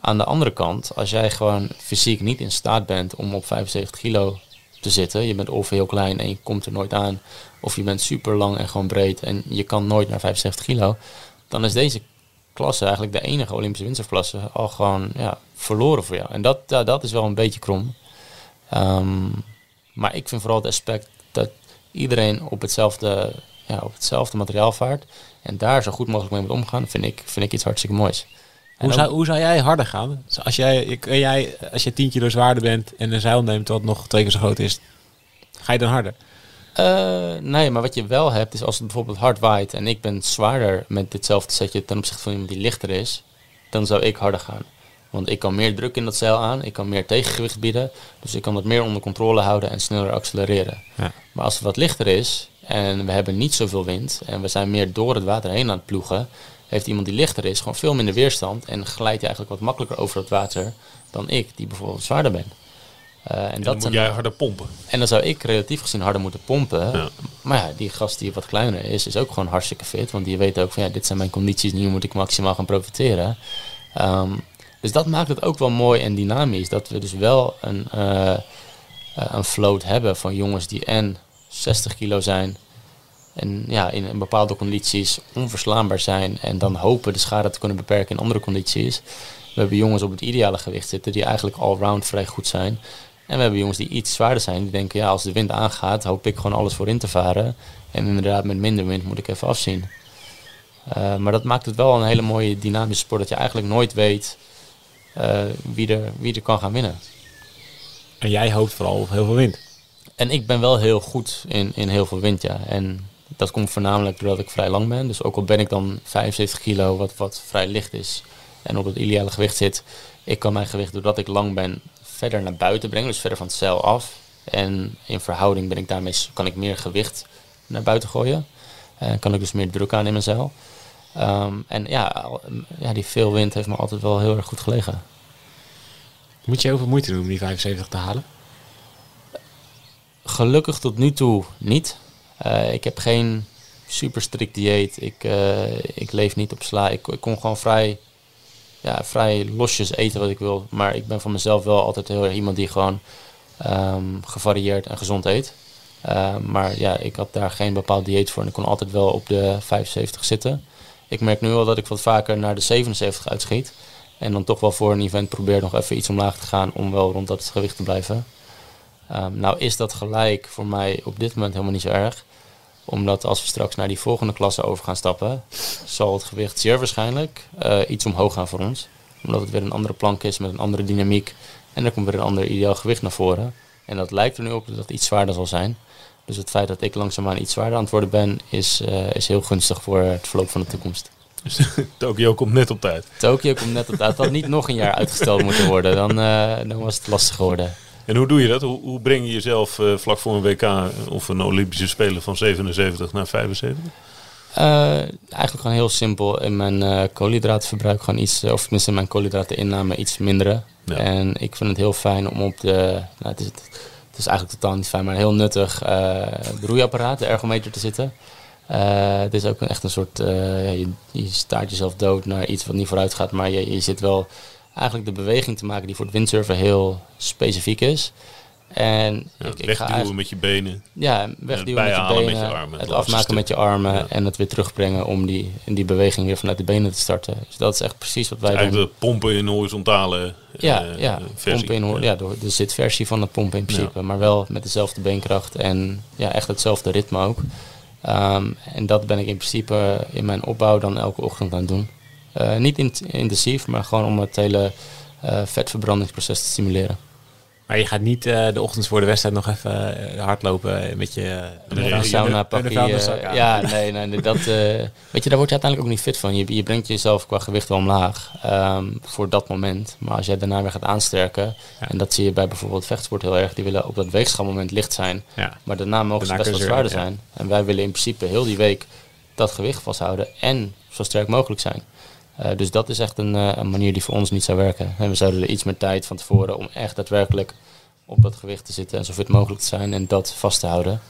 Aan de andere kant, als jij gewoon fysiek niet in staat bent om op 75 kilo te zitten, je bent of heel klein en je komt er nooit aan, of je bent super lang en gewoon breed en je kan nooit naar 75 kilo, dan is deze klasse eigenlijk de enige Olympische windsurfklasse al gewoon ja, verloren voor jou. En dat, ja, dat is wel een beetje krom. Ehm, maar ik vind vooral het aspect dat iedereen op hetzelfde, ja, op hetzelfde materiaal vaart en daar zo goed mogelijk mee moet omgaan, vind ik, vind ik iets hartstikke moois. Hoe zou, hoe zou jij harder gaan? Dus Als jij, kun jij, als je 10 kilo zwaarder bent en een zeil neemt wat nog twee keer zo groot is, ga je dan harder? Eh, nee, maar wat je wel hebt is als het bijvoorbeeld hard waait en ik ben zwaarder met ditzelfde setje ten opzichte van iemand die lichter is, dan zou ik harder gaan. Want ik kan meer druk in dat zeil aan, ik kan meer tegengewicht bieden, dus ik kan het meer onder controle houden en sneller accelereren. Ja. Maar als het wat lichter is en we hebben niet zoveel wind en we zijn meer door het water heen aan het ploegen, heeft iemand die lichter is gewoon veel minder weerstand en glijdt hij eigenlijk wat makkelijker over het water dan ik, die bijvoorbeeld zwaarder ben. Eh, en En dan dat moet jij harder pompen. en dan zou ik relatief gezien harder moeten pompen. Ja. Maar ja, die gast die wat kleiner is, is ook gewoon hartstikke fit. Want die weet ook van ja, dit zijn mijn condities, nu moet ik maximaal gaan profiteren. Ehm, dus dat maakt het ook wel mooi en dynamisch. Dat we dus wel een, eh, eh, een float hebben van jongens die en 60 kilo zijn. En ja, in, bepaalde condities onverslaanbaar zijn en dan hopen de schade te kunnen beperken in andere condities. We hebben jongens op het ideale gewicht zitten die eigenlijk allround vrij goed zijn. En we hebben jongens die iets zwaarder zijn. Die denken, ja, als de wind aangaat, hoop ik gewoon alles voor in te varen. En inderdaad, met minder wind moet ik even afzien. Uh, maar dat maakt het wel een hele mooie dynamische sport. Dat je eigenlijk nooit weet wie, er, wie er kan gaan winnen. En jij hoopt vooral op heel veel wind. En ik ben wel heel goed in, in heel veel wind, ja. En dat komt voornamelijk doordat ik vrij lang ben. Dus ook al ben ik dan 75 kilo, wat, wat vrij licht is, en op het ideale gewicht zit, ik kan mijn gewicht, doordat ik lang ben, verder naar buiten brengen. Dus verder van het zeil af. En in verhouding ben ik daarmee, kan ik meer gewicht naar buiten gooien. En kan ik dus meer druk aan in mijn zeil. Um, en ja, ja, die veel wind heeft me altijd wel heel erg goed gelegen. Moet je heel veel moeite doen om die 75 te halen? Gelukkig tot nu toe niet. Uh, ik heb geen super strikt dieet. Ik, uh, ik leef niet op sla. Ik, ik kon gewoon vrij, ja, vrij losjes eten wat ik wil. Maar ik ben van mezelf wel altijd heel erg iemand die gewoon um, gevarieerd en gezond eet. Uh, maar ja, ik had daar geen bepaald dieet voor. En ik kon altijd wel op de 75 zitten. Ik merk nu wel dat ik wat vaker naar de 77 uitschiet. En dan toch wel voor een event probeer nog even iets omlaag te gaan om wel rond dat gewicht te blijven. Um, nou is dat gelijk voor mij op dit moment helemaal niet zo erg. Omdat als we straks naar die volgende klasse over gaan stappen, zal het gewicht zeer waarschijnlijk uh, iets omhoog gaan voor ons. Omdat het weer een andere plank is met een andere dynamiek. En er komt weer een ander ideaal gewicht naar voren. En dat lijkt er nu op dat het iets zwaarder zal zijn. Dus het feit dat ik langzaamaan iets zwaarder aan het worden ben, is, uh, is heel gunstig voor het verloop van de toekomst. Dus [laughs] Tokio komt net op tijd. Tokio komt net op tijd. Het had niet nog een jaar uitgesteld moeten worden. Dan, uh, dan was het lastig geworden. En hoe doe je dat? Hoe, hoe breng je jezelf uh, vlak voor een WK of een Olympische Spelen van 77 naar 75? Uh, eigenlijk gewoon heel simpel. In mijn koolhydraatverbruik gewoon iets, of tenminste in mijn koolhydraateninname iets minderen. Ja. En ik vind het heel fijn om op de, nou, het, is, het is eigenlijk totaal niet fijn, maar een heel nuttig uh, de roeiapparaat, de ergometer te zitten. Uh, het is ook een, echt een soort, ja, je, je, staart jezelf dood naar iets wat niet vooruit gaat, maar je, je zit wel eigenlijk de beweging te maken die voor het windsurfen heel specifiek is. En ja, ik, ik ga met je benen. Ja, wegduwen met je benen. Met je armen, het afmaken met je armen ja. en het weer terugbrengen om die, in die beweging weer vanuit de benen te starten. Dus dat is echt precies wat wij dus doen. Eigenlijk de pompen in horizontale ja, uh, ja, versie. Pompen in, ja, de zitversie van het pompen in principe. Maar wel met dezelfde beenkracht en ja, echt hetzelfde ritme ook. Um, en dat ben ik in principe in mijn opbouw dan elke ochtend aan het doen. Uh, niet in, intensief, maar gewoon om het hele uh, vetverbrandingsproces te stimuleren. Maar je gaat niet uh, de ochtends voor de wedstrijd nog even hardlopen met je uh, sauna pakje. Uh, ja, nee, nee, dat, weet je, daar word je uiteindelijk ook niet fit van. Je, je brengt jezelf qua gewicht wel omlaag um, voor dat moment. Maar als jij daarna weer gaat aansterken, ja. en dat zie je bij bijvoorbeeld vechtsport heel erg, die willen op dat weegschaalmoment licht zijn. Ja. Maar daarna mogen daarna ze best wat zwaarder ja. zijn. En wij willen in principe heel die week dat gewicht vasthouden en zo sterk mogelijk zijn. Uh, dus dat is echt een, uh, een, manier die voor ons niet zou werken. En we zouden er iets meer tijd van tevoren om echt daadwerkelijk op dat gewicht te zitten en zo fit mogelijk te zijn en dat vast te houden.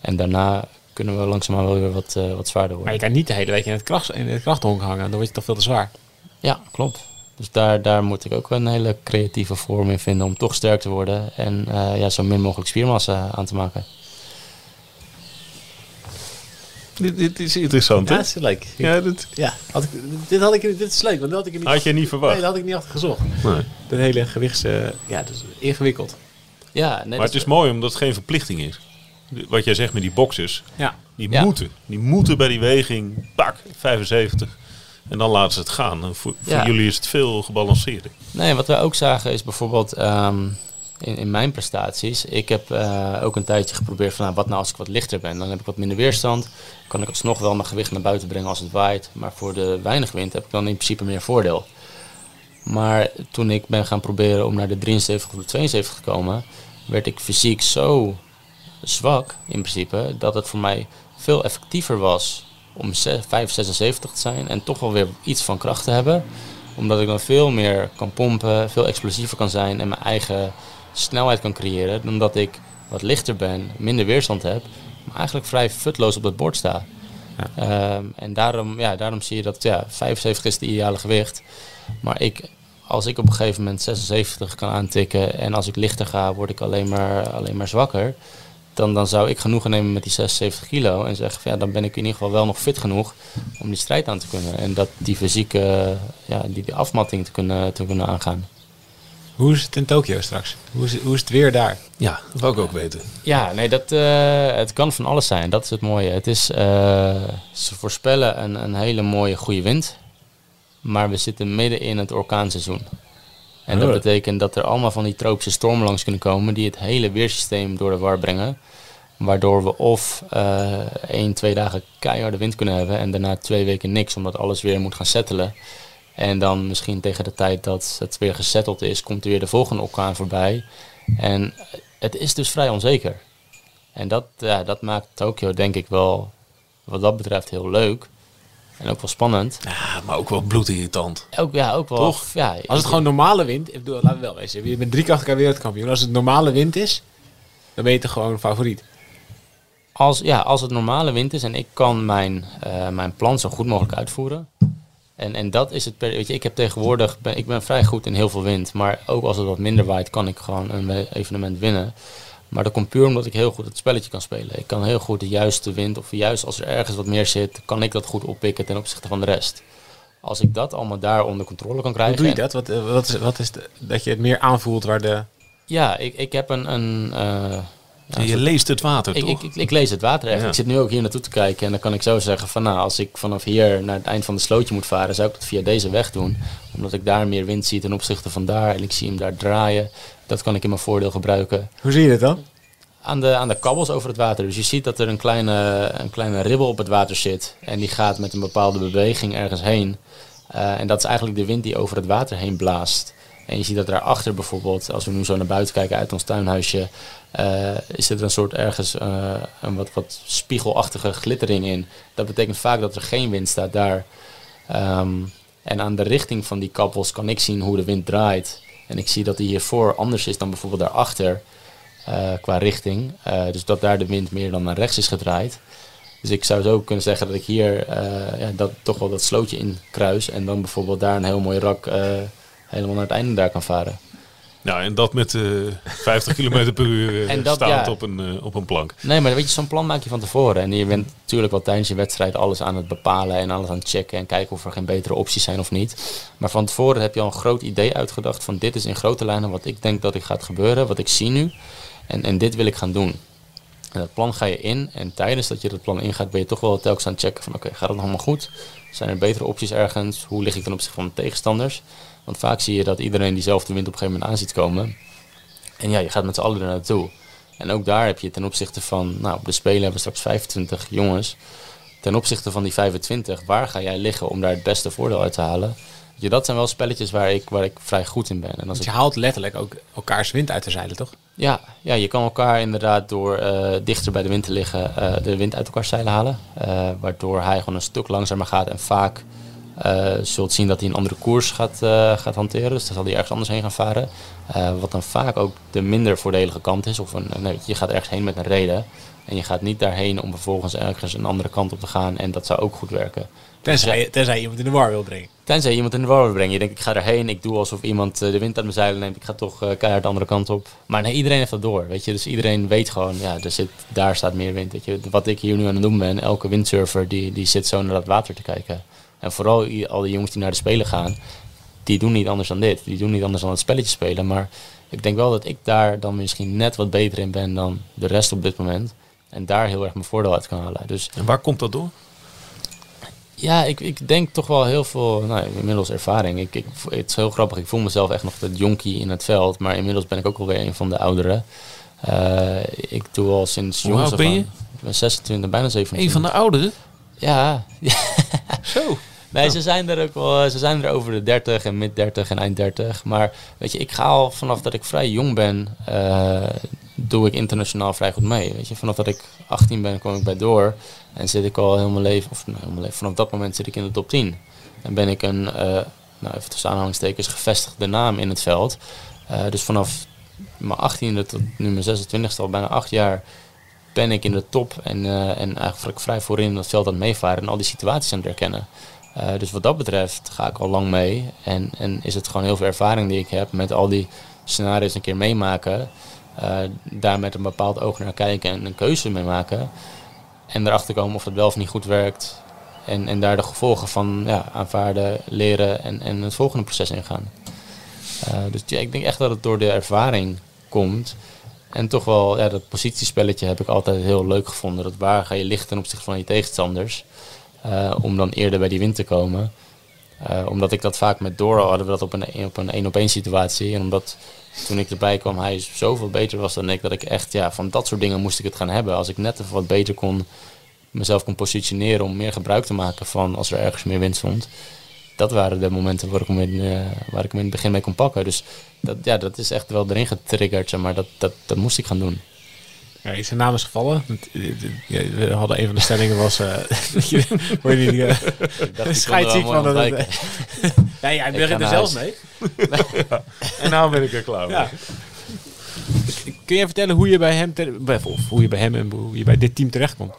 En daarna kunnen we langzaamaan wel weer wat, uh, wat zwaarder worden. Maar je kan niet de hele week in het, kracht, in het krachthonk hangen, dan word je toch veel te zwaar. Ja, klopt. Dus daar, daar moet ik ook een hele creatieve vorm in vinden om toch sterk te worden en ja, zo min mogelijk spiermassa aan te maken. Dit, dit, is interessant, ja, hè? dat is leuk. Ja, dit, ja had ik, dit, had ik, dit is leuk, want dat had ik niet... Had je niet verwacht? Nee, dat had ik niet achter gezocht. Nee. Dat hele gewichts... Uh, ja, dat is ingewikkeld. Ja, nee, maar het is mooi omdat het geen verplichting is. Wat jij zegt met die boxers. Ja. Die ja. moeten. Die moeten bij die weging, pak, 75. En dan laten ze het gaan. En voor, ja. jullie is het veel gebalanceerder. Nee, wat wij ook zagen is bijvoorbeeld... Um, in, mijn prestaties. Ik heb uh, ook een tijdje geprobeerd van nou, wat nou als ik wat lichter ben. Dan heb ik wat minder weerstand. Kan ik alsnog wel mijn gewicht naar buiten brengen als het waait. Maar voor de weinig wind heb ik dan in principe meer voordeel. Maar toen ik ben gaan proberen om naar de 73 of de 72 te komen, werd ik fysiek zo zwak in principe dat het voor mij veel effectiever was om 5,76 te zijn en toch wel weer iets van kracht te hebben. Omdat ik dan veel meer kan pompen, veel explosiever kan zijn en mijn eigen snelheid kan creëren. Dan dat ik wat lichter ben, minder weerstand heb, maar eigenlijk vrij futloos op het bord sta. Ja. Um, en daarom, ja, daarom zie je dat ja, 75 is het ideale gewicht. Maar ik, als ik op een gegeven moment 76 kan aantikken en als ik lichter ga, word ik alleen maar, alleen maar zwakker. dan, dan zou ik genoegen nemen met die 76 kilo. En zeggen van ja, dan ben ik in ieder geval wel nog fit genoeg om die strijd aan te kunnen. En dat die fysieke, ja, die, die afmatting te kunnen, te kunnen aangaan. Hoe is het in Tokio straks? Hoe is, hoe is het weer daar? Ja, dat wou ik ook weten. Ja, nee, dat, eh, het kan van alles zijn. Dat is het mooie. Het is, eh, ze voorspellen een, een hele mooie goede wind. Maar we zitten midden in het orkaanseizoen. En dat Oh. betekent dat er allemaal van die tropische stormen langs kunnen komen die het hele weersysteem door de war brengen. Waardoor we of eh één, twee dagen keiharde wind kunnen hebben en daarna twee weken niks, omdat alles weer moet gaan settelen. En dan misschien tegen de tijd dat het weer gesetteld is, komt er weer de volgende orkaan voorbij. En het is dus vrij onzeker. En dat, ja, dat maakt Tokio denk ik wel, wat dat betreft, heel leuk. En ook wel spannend. Ja, maar ook wel bloedirritant. Ook, ja, ook wel. Toch? Ja, Als het gewoon normale wind... Ik bedoel, laten we wel wezen. Je bent drie keer elkaar wereldkampioen. Als het normale wind is, dan ben je toch gewoon favoriet. Als, ja, als het normale wind is en ik kan mijn, eh, mijn plan zo goed mogelijk uitvoeren. En, en dat is het. Weet je, ik heb tegenwoordig. Ben, ik ben vrij goed in heel veel wind. Maar ook als het wat minder waait, kan ik gewoon een evenement winnen. Maar dat komt puur omdat ik heel goed het spelletje kan spelen. Ik kan heel goed de juiste wind, of juist als er ergens wat meer zit, kan ik dat goed oppikken ten opzichte van de rest. Als ik dat allemaal daar onder controle kan Hoe krijgen. doe je dat? Wat, eh, wat is, wat is de- dat je het meer aanvoelt waar de... Ja, ik, ik heb een. een eh, je leest het water, Ik, toch? ik, ik, ik lees het water echt. Ja. Ik zit nu ook hier naartoe te kijken en dan kan ik zo zeggen van nou, als ik vanaf hier naar het eind van de slootje moet varen, zou ik dat via deze weg doen. Omdat ik daar meer wind zie ten opzichte van daar en ik zie hem daar draaien. Dat kan ik in mijn voordeel gebruiken. Hoe zie je dat dan? Aan de, aan de kabbels over het water. Dus je ziet dat er een kleine, een kleine ribbel op het water zit. En die gaat met een bepaalde beweging ergens heen. Eh, en dat is eigenlijk de wind die over het water heen blaast. En je ziet dat daarachter bijvoorbeeld, als we nu zo naar buiten kijken uit ons tuinhuisje, eh, is er een soort ergens eh, een wat, wat spiegelachtige glittering in. Dat betekent vaak dat er geen wind staat daar. Ehm, en aan de richting van die kabbels kan ik zien hoe de wind draait. En ik zie dat die hiervoor anders is dan bijvoorbeeld daarachter eh, qua richting. Dus dat daar de wind meer dan naar rechts is gedraaid. Dus ik zou zo kunnen zeggen dat ik hier ja, dat, toch wel dat slootje in kruis. En dan bijvoorbeeld daar een heel mooi rak helemaal naar het einde daar kan varen. Nou, en dat met eh 50 [laughs] km per uur eh, En dat, staand ja. op, een, eh, op een plank. Nee, maar weet je, zo'n plan maak je van tevoren. En je bent natuurlijk wel tijdens je wedstrijd alles aan het bepalen en alles aan het checken en kijken of er geen betere opties zijn of niet. Maar van tevoren heb je al een groot idee uitgedacht van dit is in grote lijnen wat ik denk dat ik gaat gebeuren, wat ik zie nu. En, en dit wil ik gaan doen. En dat plan ga je in en tijdens dat je dat plan ingaat ben je toch wel telkens aan het checken van oké, gaat het nog allemaal goed? Zijn er betere opties ergens? Hoe lig ik ten opzichte van mijn tegenstanders? Want vaak zie je dat iedereen diezelfde wind op een gegeven moment aan ziet komen. En ja, je gaat met z'n allen er naartoe. En ook daar heb je ten opzichte van, nou, op de Spelen hebben we straks 25 jongens. Ten opzichte van die 25, waar ga jij liggen om daar het beste voordeel uit te halen? Je, dat zijn wel spelletjes waar ik, waar ik vrij goed in ben. En als ik je haalt letterlijk ook elkaars wind uit de zeilen, toch? ja, ja, je kan elkaar inderdaad door eh, dichter bij de wind te liggen, eh, de wind uit elkaar zeilen halen. Eh, waardoor hij gewoon een stuk langzamer gaat en vaak zult zien dat hij een andere koers gaat, eh, gaat hanteren. Dus dan zal hij ergens anders heen gaan varen. Eh, wat dan vaak ook de minder voordelige kant is. Of een, nee, je gaat ergens heen met een reden. En je gaat niet daarheen om vervolgens ergens een andere kant op te gaan. En dat zou ook goed werken. Tenzij, je- tenzij iemand in de war wil brengen. Tenzij je iemand in de war wil brengen. Je denkt, ik ga erheen, ik doe alsof iemand eh, de wind uit mijn zeilen neemt. Ik ga toch eh, keihard de andere kant op. Maar nee, iedereen heeft dat door, weet je. Dus iedereen weet gewoon, ja, er zit, daar staat meer wind. Weet je. Wat ik hier nu aan het doen ben, elke windsurfer, die, die zit zo naar dat water te kijken. En vooral al die jongens die naar de Spelen gaan, die doen niet anders dan dit. Die doen niet anders dan het spelletje spelen. Maar ik denk wel dat ik daar dan misschien net wat beter in ben dan de rest op dit moment. En daar heel erg mijn voordeel uit kan halen. Dus En waar komt dat door? ja, ik, ik denk toch wel heel veel, nou, inmiddels ervaring. Ik, ik, het is heel grappig, ik voel mezelf echt nog de jonkie in het veld, maar inmiddels ben ik ook alweer een van de ouderen. Eh, ik doe al sinds Hoe af ben je? Ik ben 26, bijna 27. Een van de ouderen? Ja, Zo. [laughs] nee, ze zijn er ook wel, ze zijn er over de 30 en mid 30 en eind 30. Maar weet je, ik ga al vanaf dat ik vrij jong ben, eh, doe ik internationaal vrij goed mee. Weet je, vanaf dat ik 18 ben, kwam ik bij door. En zit ik al heel mijn leven, of nou, leven, vanaf dat moment zit ik in de top 10. En ben ik een, eh, nou even tussen aanhalingstekens, gevestigde naam in het veld. Eh, dus vanaf mijn 18e tot nu mijn 26e, al bijna acht jaar, ben ik in de top. En, en eigenlijk vrij voorin in het veld aan het meevaren en al die situaties aan het herkennen. Eh, dus wat dat betreft ga ik al lang mee. En, en is het gewoon heel veel ervaring die ik heb met al die scenario's een keer meemaken. eh, daar met een bepaald oog naar kijken en een keuze mee maken. En erachter komen of het wel of niet goed werkt. En, en daar de gevolgen van ja, aanvaarden, leren en, en het volgende proces ingaan. Uh, dus ja, ik denk echt dat het door de ervaring komt. En toch wel, ja, dat positiespelletje heb ik altijd heel leuk gevonden. Dat waar ga je lichten ten opzichte van je tegenstanders. Uh, om dan eerder bij die win te komen. Uh, omdat ik dat vaak met Doro hadden we dat op een op een één op één situatie. En omdat toen ik erbij kwam hij zoveel beter was dan ik, dat ik echt ja, van dat soort dingen moest ik het gaan hebben. Als ik net even wat beter kon mezelf kon positioneren om meer gebruik te maken van als er ergens meer wind stond. Dat waren de momenten waar ik hem in, uh, waar ik hem in het begin mee kon pakken. Dus dat, ja, dat is echt wel erin getriggerd, zeg maar dat, dat, dat moest ik gaan doen. Ja, zijn naam is gevallen. We hadden een van de stellingen was. [laughs] Uh, je, word je niet uh, van dat. Het, nee, hij [laughs] begint er zelf mee. en nou ben ik er klaar ja. Kun je vertellen hoe je bij hem, of hoe je bij hem en hoe je bij dit team terecht komt?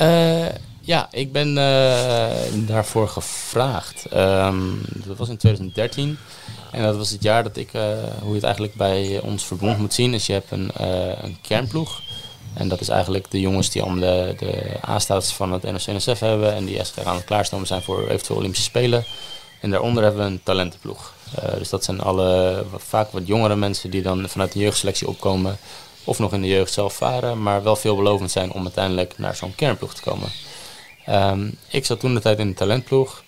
Uh, ja, ik ben daarvoor gevraagd. Um, dat was in 2013. En dat was het jaar dat ik, hoe je het eigenlijk bij ons verbond moet zien, is je hebt een, een kernploeg. En dat is eigenlijk de jongens die om de, de van het NOC-NSF hebben en die echt aan klaarstomen zijn voor eventueel Olympische Spelen. En daaronder hebben we een talentenploeg. Uh, dus dat zijn alle vaak wat jongere mensen die dan vanuit de jeugdselectie opkomen of nog in de jeugd zelf varen, maar wel veelbelovend zijn om uiteindelijk naar zo'n kernploeg te komen. Um, ik zat toen de tijd in de talentploeg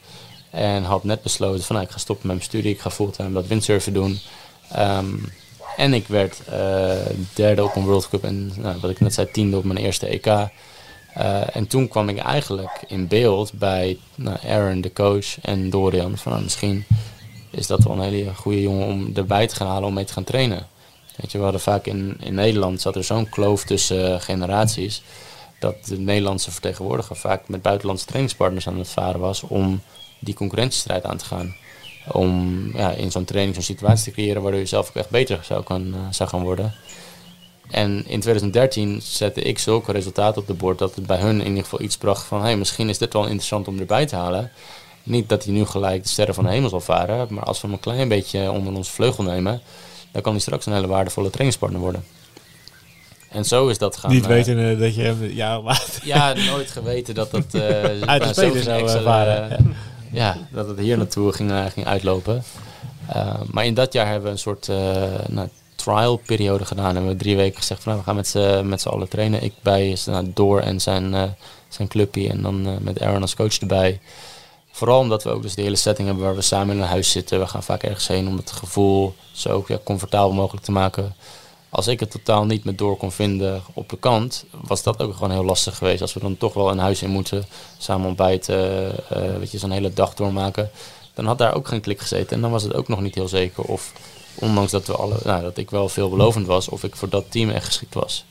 en had net besloten van nou, ik ga stoppen met mijn studie, ik ga fulltime dat windsurfen doen. Um, en ik werd uh, derde op een World Cup en nou, wat ik net zei, tiende op mijn eerste EK. Uh, en toen kwam ik eigenlijk in beeld bij nou, Aaron, de coach, en Dorian. Van, nou, misschien is dat wel een hele goede jongen om erbij te gaan halen om mee te gaan trainen. Weet je, we hadden vaak in, in Nederland zat er zo'n kloof tussen uh, generaties. Dat de Nederlandse vertegenwoordiger vaak met buitenlandse trainingspartners aan het varen was om die concurrentiestrijd aan te gaan om ja, in zo'n training zo'n situatie te creëren waardoor je zelf ook echt beter zou, kan, uh, zou gaan worden. En in 2013 zette ik zulke resultaten op de bord dat het bij hun in ieder geval iets bracht van hey, misschien is dit wel interessant om erbij te halen. Niet dat hij nu gelijk de sterren van de hemel zal varen, maar als we hem een klein beetje onder ons vleugel nemen, dan kan hij straks een hele waardevolle trainingspartner worden. En zo is dat gaan. Niet weten uh, dat je hem ja. [laughs] Ja, nooit geweten dat dat uh, uit de spelen zou. Ja ja, dat het hier naartoe ging, uh, ging uitlopen. Uh, maar in dat jaar hebben we een soort uh, nou, trial periode gedaan. En we drie weken gezegd van nou, we gaan met z'n, met z'n allen trainen. Ik bij nou, Door en zijn, zijn clubje en dan met Aaron als coach erbij. Vooral omdat we ook dus de hele setting hebben waar we samen in een huis zitten. We gaan vaak ergens heen om het gevoel zo ja, comfortabel mogelijk te maken als ik het totaal niet met door kon vinden op de kant, was dat ook gewoon heel lastig geweest. Als we dan toch wel een huis in moeten, samen ontbijten, uh, weet je, zo'n hele dag doormaken. Dan had daar ook geen klik gezeten. En dan was het ook nog niet heel zeker of, ondanks dat, we alle, nou, dat ik wel veelbelovend was, of ik voor dat team echt geschikt was.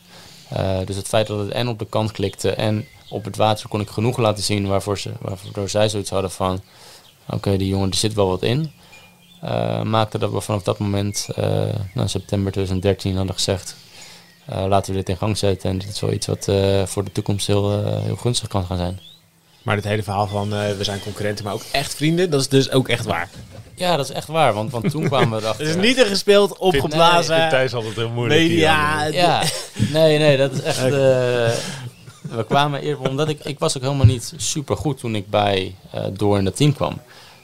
Uh, dus het feit dat het en op de kant klikte en op het water kon ik genoeg laten zien waarvoor, ze, waarvoor zij zoiets hadden van... Oké, die jongen, er zit wel wat in. Uh, maakte dat we vanaf dat moment, uh, nou, september 2013, hadden gezegd: uh, laten we dit in gang zetten. En dit is wel iets wat voor de toekomst heel, heel gunstig kan gaan zijn. Maar het hele verhaal van we zijn concurrenten, maar ook echt vrienden, dat is dus ook echt waar. Ja, dat is echt waar, want, want toen kwamen we [laughs] erachter. Het is niet een gespeeld, opgeblazen. Nee, Thijs altijd heel moeilijk. Media. Ja, nee, nee, dat is echt. we kwamen eerder omdat ik, ik was ook helemaal niet super goed toen ik bij Door in dat team kwam.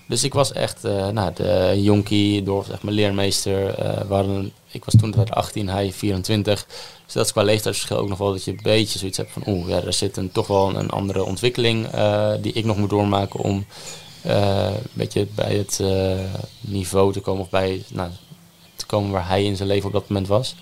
Dus ik was echt uh, nou, de jonkie, door zeg maar leermeester. Uh, ik was toen 18, hij 24. Dus dat is qua leeftijdsverschil ook nog wel dat je een beetje zoiets hebt van... oeh, ja, er zit een, toch wel een, andere ontwikkeling uh, die ik nog moet doormaken... om een beetje bij het niveau te komen of bij nou, te komen waar hij in zijn leven op dat moment was.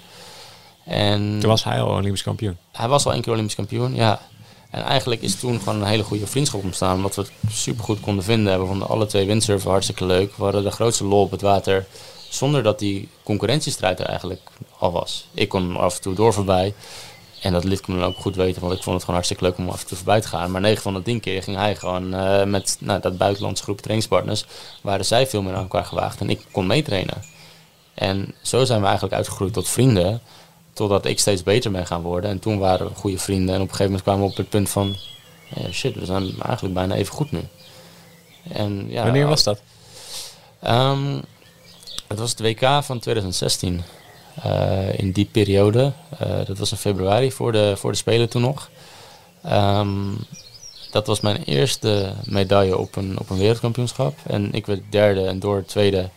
En toen was hij al Olympisch kampioen? Hij was al een keer Olympisch kampioen, ja. En eigenlijk is toen gewoon een hele goede vriendschap ontstaan. Omdat we super goed konden vinden. We vonden alle twee windsurfen hartstikke leuk. We hadden de grootste lol op het water. Zonder dat die concurrentiestrijd er eigenlijk al was. Ik kon af en toe door voorbij. En dat liet ik me dan ook goed weten, want ik vond het gewoon hartstikke leuk om af en toe voorbij te gaan. Maar 9 van de 10 keer ging hij gewoon uh, met nou, dat buitenlandse groep trainingspartners. Waren zij veel meer aan elkaar gewaagd en ik kon meetrainen. En zo zijn we eigenlijk uitgegroeid tot vrienden. Totdat ik steeds beter ben gaan worden. En toen waren we goede vrienden. En op een gegeven moment kwamen we op het punt van... Shit, we zijn eigenlijk bijna even goed nu. En, ja, Wanneer was dat? Um, het was het WK van 2016. eh, in die periode. Eh, dat was in februari voor de, voor de Spelen toen nog. Ehm, dat was mijn eerste medaille op een, op een wereldkampioenschap. En ik werd derde en door tweede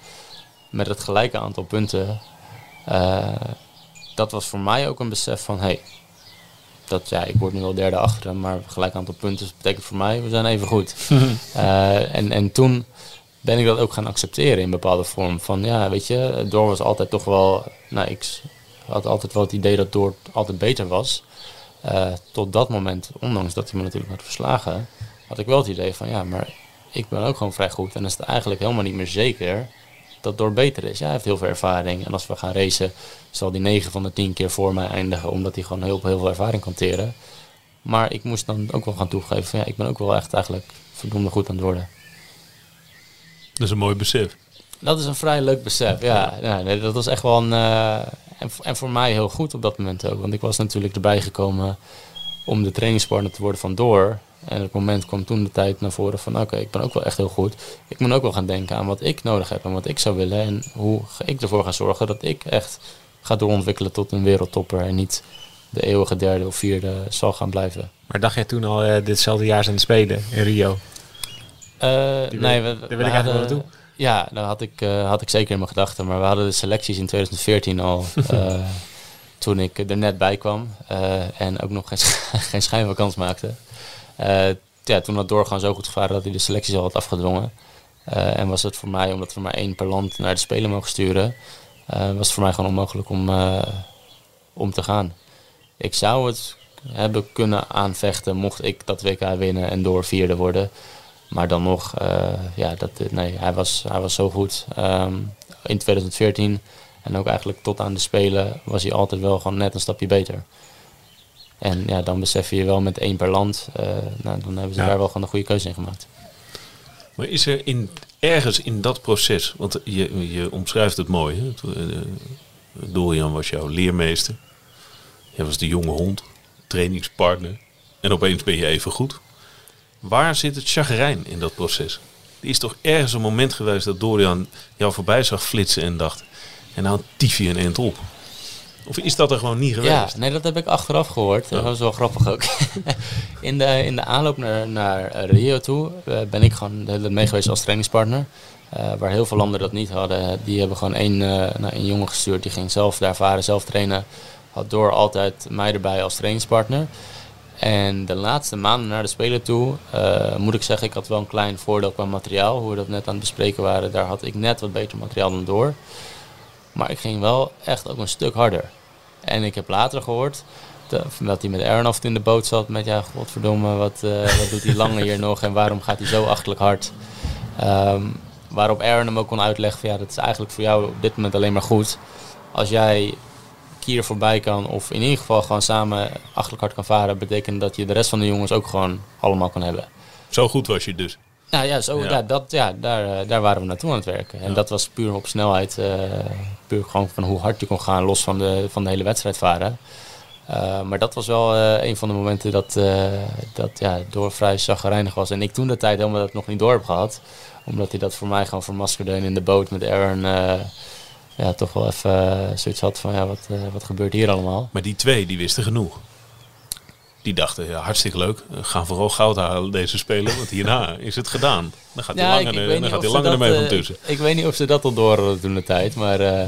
met het gelijke aantal punten. Eh, dat was voor mij ook een besef van, hey, dat, ja, ik word nu wel derde achter hem, maar gelijk aantal punten betekent voor mij, we zijn even goed. [laughs] Eh, en, en toen ben ik dat ook gaan accepteren in bepaalde vorm. Van ja, weet je, Door was altijd toch wel, nou, ik had altijd wel het idee dat Door altijd beter was. Eh, tot dat moment, ondanks dat hij me natuurlijk had verslagen, had ik wel het idee van ja, maar ik ben ook gewoon vrij goed. En dan is het eigenlijk helemaal niet meer zeker dat Door beter is. Ja, hij heeft heel veel ervaring. En als we gaan racen, zal die 9 van de 10 keer voor mij eindigen, omdat hij gewoon heel, heel veel ervaring kan teren. Maar ik moest dan ook wel gaan toegeven van ja, ik ben ook wel echt eigenlijk verdomde goed aan het worden. Dat is een mooi besef. Dat is een vrij leuk besef, ja. ja nee, dat was echt wel een... Uh, en, en voor mij heel goed op dat moment ook. Want ik was natuurlijk erbij gekomen om de trainingspartner te worden van Door. En het moment kwam toen de tijd naar voren van... oké, ik ben ook wel echt heel goed. Ik moet ook wel gaan denken aan wat ik nodig heb en wat ik zou willen. En hoe ik ervoor ga zorgen dat ik echt ga doorontwikkelen tot een wereldtopper. En niet de eeuwige derde of vierde zal gaan blijven. Maar dacht jij toen al uh, ditzelfde jaar zijn spelen in Rio? Uh, nee, we, daar wil ik eigenlijk naartoe. Ja, dat had ik, uh, had ik zeker in mijn gedachten. Maar we hadden de selecties in 2014 al. [laughs] toen ik er net bij kwam. En ook nog geen, [laughs] geen schijn van kans maakte. Ja, toen had doorgaan zo goed gevaren dat hij de selecties al had afgedwongen. en was het voor mij, omdat we maar één per land naar de Spelen mogen sturen. was het voor mij gewoon onmogelijk om, om te gaan. Ik zou het hebben kunnen aanvechten mocht ik dat WK winnen en door vierde worden. Maar dan nog, ja, dat, nee, hij, was, hij was zo goed. Um, in 2014 en ook eigenlijk tot aan de Spelen was hij altijd wel gewoon net een stapje beter. En ja, dan besef je wel met één per land, uh, nou, dan hebben ze ja. daar wel gewoon een goede keuze in gemaakt. Maar is er in, ergens in dat proces, want je, je omschrijft het mooi, hè? Dorian was jouw leermeester. Jij was de jonge hond, trainingspartner. En opeens ben je even goed. Waar zit het chagrijn in dat proces? Er is toch ergens een moment geweest dat Dorian jou voorbij zag flitsen en dacht... En nou tief je een eind op. Of is dat er gewoon niet geweest? Ja, nee, dat heb ik achteraf gehoord. Dat was wel grappig ook. [laughs] in, de, in de aanloop naar, naar Rio toe uh, ben ik gewoon de hele mee geweest als trainingspartner. Uh, waar heel veel landen dat niet hadden. Die hebben gewoon één, uh, nou, één jongen gestuurd. Die ging zelf daar varen, zelf trainen. Had door altijd mij erbij als trainingspartner. En de laatste maanden naar de Spelen toe, uh, moet ik zeggen, ik had wel een klein voordeel qua materiaal. Hoe we dat net aan het bespreken waren, daar had ik net wat beter materiaal dan door. Maar ik ging wel echt ook een stuk harder. En ik heb later gehoord dat hij met Aaron in de boot zat met, ja, godverdomme, wat, uh, wat doet hij [laughs] langer hier nog en waarom gaat hij zo achterlijk hard? Um, waarop Aaron hem ook kon uitleggen van, ja, dat is eigenlijk voor jou op dit moment alleen maar goed. Als jij kier voorbij kan of in ieder geval gewoon samen achterlijk hard kan varen, betekent dat je de rest van de jongens ook gewoon allemaal kan hebben. Zo goed was je dus. Nou ja, zo, ja. ja dat, ja daar, daar waren we naartoe aan het werken. En ja. dat was puur op snelheid, uh, puur gewoon van hoe hard je kon gaan, los van de, van de hele wedstrijd varen. Uh, maar dat was wel uh, een van de momenten dat, dat ja, door vrij zagrijnig was. En ik toen de tijd helemaal dat nog niet door heb gehad. Omdat hij dat voor mij gewoon vermaskerde in de boot met Aaron ja, toch wel even zoiets had van ja, wat, wat gebeurt hier allemaal. Maar die twee, die wisten genoeg. Die dachten, ja, hartstikke leuk. Gaan vooral goud halen deze spelen, want hierna [laughs] is het gedaan. Dan gaat hij ja, langer, ik, ik dan gaat hij langer ermee van tussen. Ik weet niet of ze dat al door hadden toen de tijd, maar... Uh,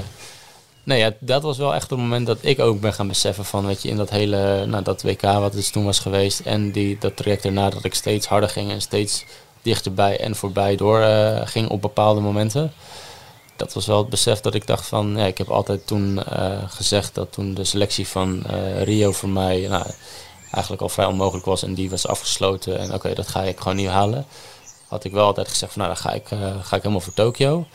nee, ja, dat was wel echt het moment dat ik ook ben gaan beseffen van, weet je, in dat hele, nou, dat WK wat dus toen was geweest en die, dat traject erna dat ik steeds harder ging en steeds dichterbij en voorbij door ging op bepaalde momenten dat was wel het besef dat ik dacht van, ja, ik heb altijd toen uh, gezegd dat toen de selectie van uh, Rio voor mij nou, eigenlijk al vrij onmogelijk was en die was afgesloten en oké, dat ga ik gewoon niet halen. Had ik wel altijd gezegd van, nou dan ga ik, uh, ga ik helemaal voor Tokio.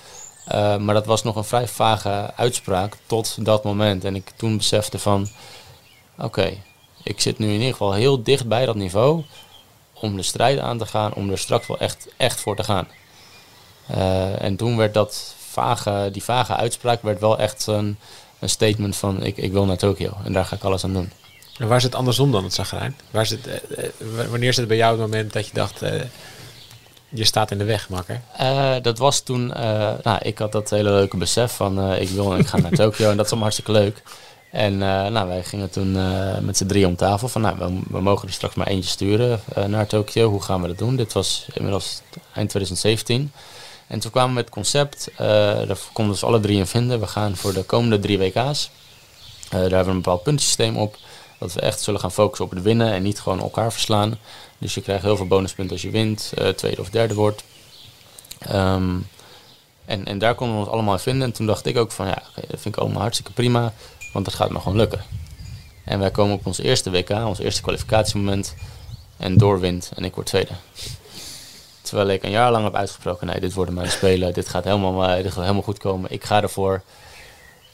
maar dat was nog een vrij vage uitspraak tot dat moment. En ik toen besefte van, oké, ik zit nu in ieder geval heel dicht bij dat niveau om de strijd aan te gaan, om er straks wel echt, echt voor te gaan. en toen werd dat vage, die vage uitspraak werd wel echt een, een statement van ik, ik wil naar Tokio en daar ga ik alles aan doen. En waar zit het andersom dan, het zagrijn? Waar zit, uh, wanneer zit het bij jou het moment dat je dacht, uh, Je staat in de weg, makker. Eh, dat was toen, eh, nou, ik had dat hele leuke besef van eh, ik wil en ik ga naar [laughs] Tokio en dat is allemaal hartstikke leuk. En eh, nou, wij gingen toen eh, met z'n drieën om tafel van, nou, we, we mogen er straks maar eentje sturen eh, naar Tokio. Hoe gaan we dat doen? Dit was inmiddels eind 2017. En toen kwamen we met het concept, eh, daar konden we dus alle drie in vinden. We gaan voor de komende drie WK's. Eh, daar hebben we een bepaald puntensysteem op. Dat we echt zullen gaan focussen op het winnen en niet gewoon elkaar verslaan. Dus je krijgt heel veel bonuspunten als je wint, eh, tweede of derde wordt. Ehm, en, en daar konden we ons allemaal in vinden. En toen dacht ik ook van ja, dat vind ik allemaal hartstikke prima. Want dat gaat me gewoon lukken. En wij komen op ons eerste WK, ons eerste kwalificatiemoment. En doorwint en ik word tweede. Terwijl ik een jaar lang heb uitgesproken, nee, dit worden mijn spelen. Dit gaat helemaal, dit gaat helemaal goed komen. Ik ga ervoor.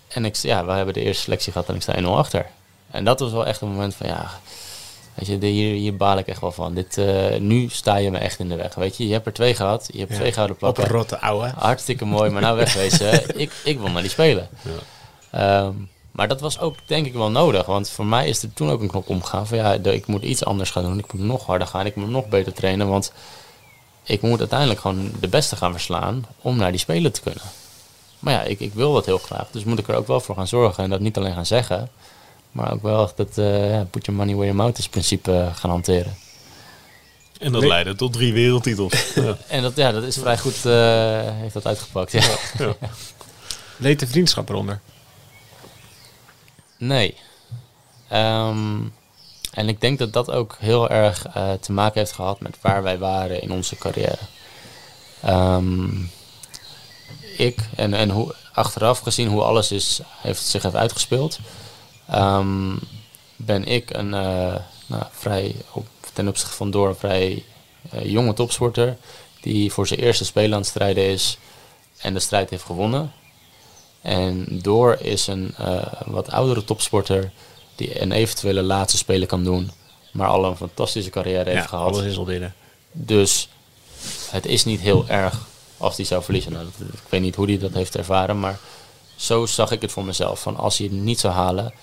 En ik, ja, we hebben de eerste selectie gehad en ik sta 1-0 achter. En dat was wel echt een moment van ja, weet je, hier, hier baal ik echt wel van. Dit, eh, nu sta je me echt in de weg. Weet je, je hebt er twee gehad, je hebt Ja. twee gouden Op plakken. een rotte ouwe. Hartstikke mooi, maar nou [laughs] wegwezen. ik, ik wil maar die spelen. Ehm, maar dat was ook denk ik wel nodig. Want voor mij is er toen ook een knop omgegaan. Van ja, ik moet iets anders gaan doen. Ik moet nog harder gaan. Ik moet nog beter trainen. Want ik moet uiteindelijk gewoon de beste gaan verslaan. Om naar die spelen te kunnen. Maar ja, ik, ik wil dat heel graag. Dus moet ik er ook wel voor gaan zorgen. En dat niet alleen gaan zeggen. Maar ook wel dat eh, ja, put your money where your mouth is principe eh, gaan hanteren. En dat leidde tot drie wereldtitels. [laughs] Ja. En dat, ja, dat is vrij goed eh, heeft dat uitgepakt. Ja. [laughs] Leed de vriendschap eronder. Nee. Ehm, en ik denk dat dat ook heel erg eh, te maken heeft gehad met waar wij waren in onze carrière. Ehm, ik en, en hoe, achteraf gezien hoe alles is, heeft, zich heeft uitgespeeld, ehm, ben ik een eh, nou, vrij, op, ten opzichte van door een vrij eh, jonge topsporter die voor zijn eerste spelen aan het strijden is en de strijd heeft gewonnen. En Door is een eh, wat oudere topsporter die een eventuele laatste spelen kan doen, maar al een fantastische carrière heeft gehad. alles is al binnen. Dus het is niet heel erg als hij zou verliezen. Nou, dat- ik weet niet hoe hij dat heeft ervaren, maar zo zag ik het voor mezelf. Van als hij het niet zou halen,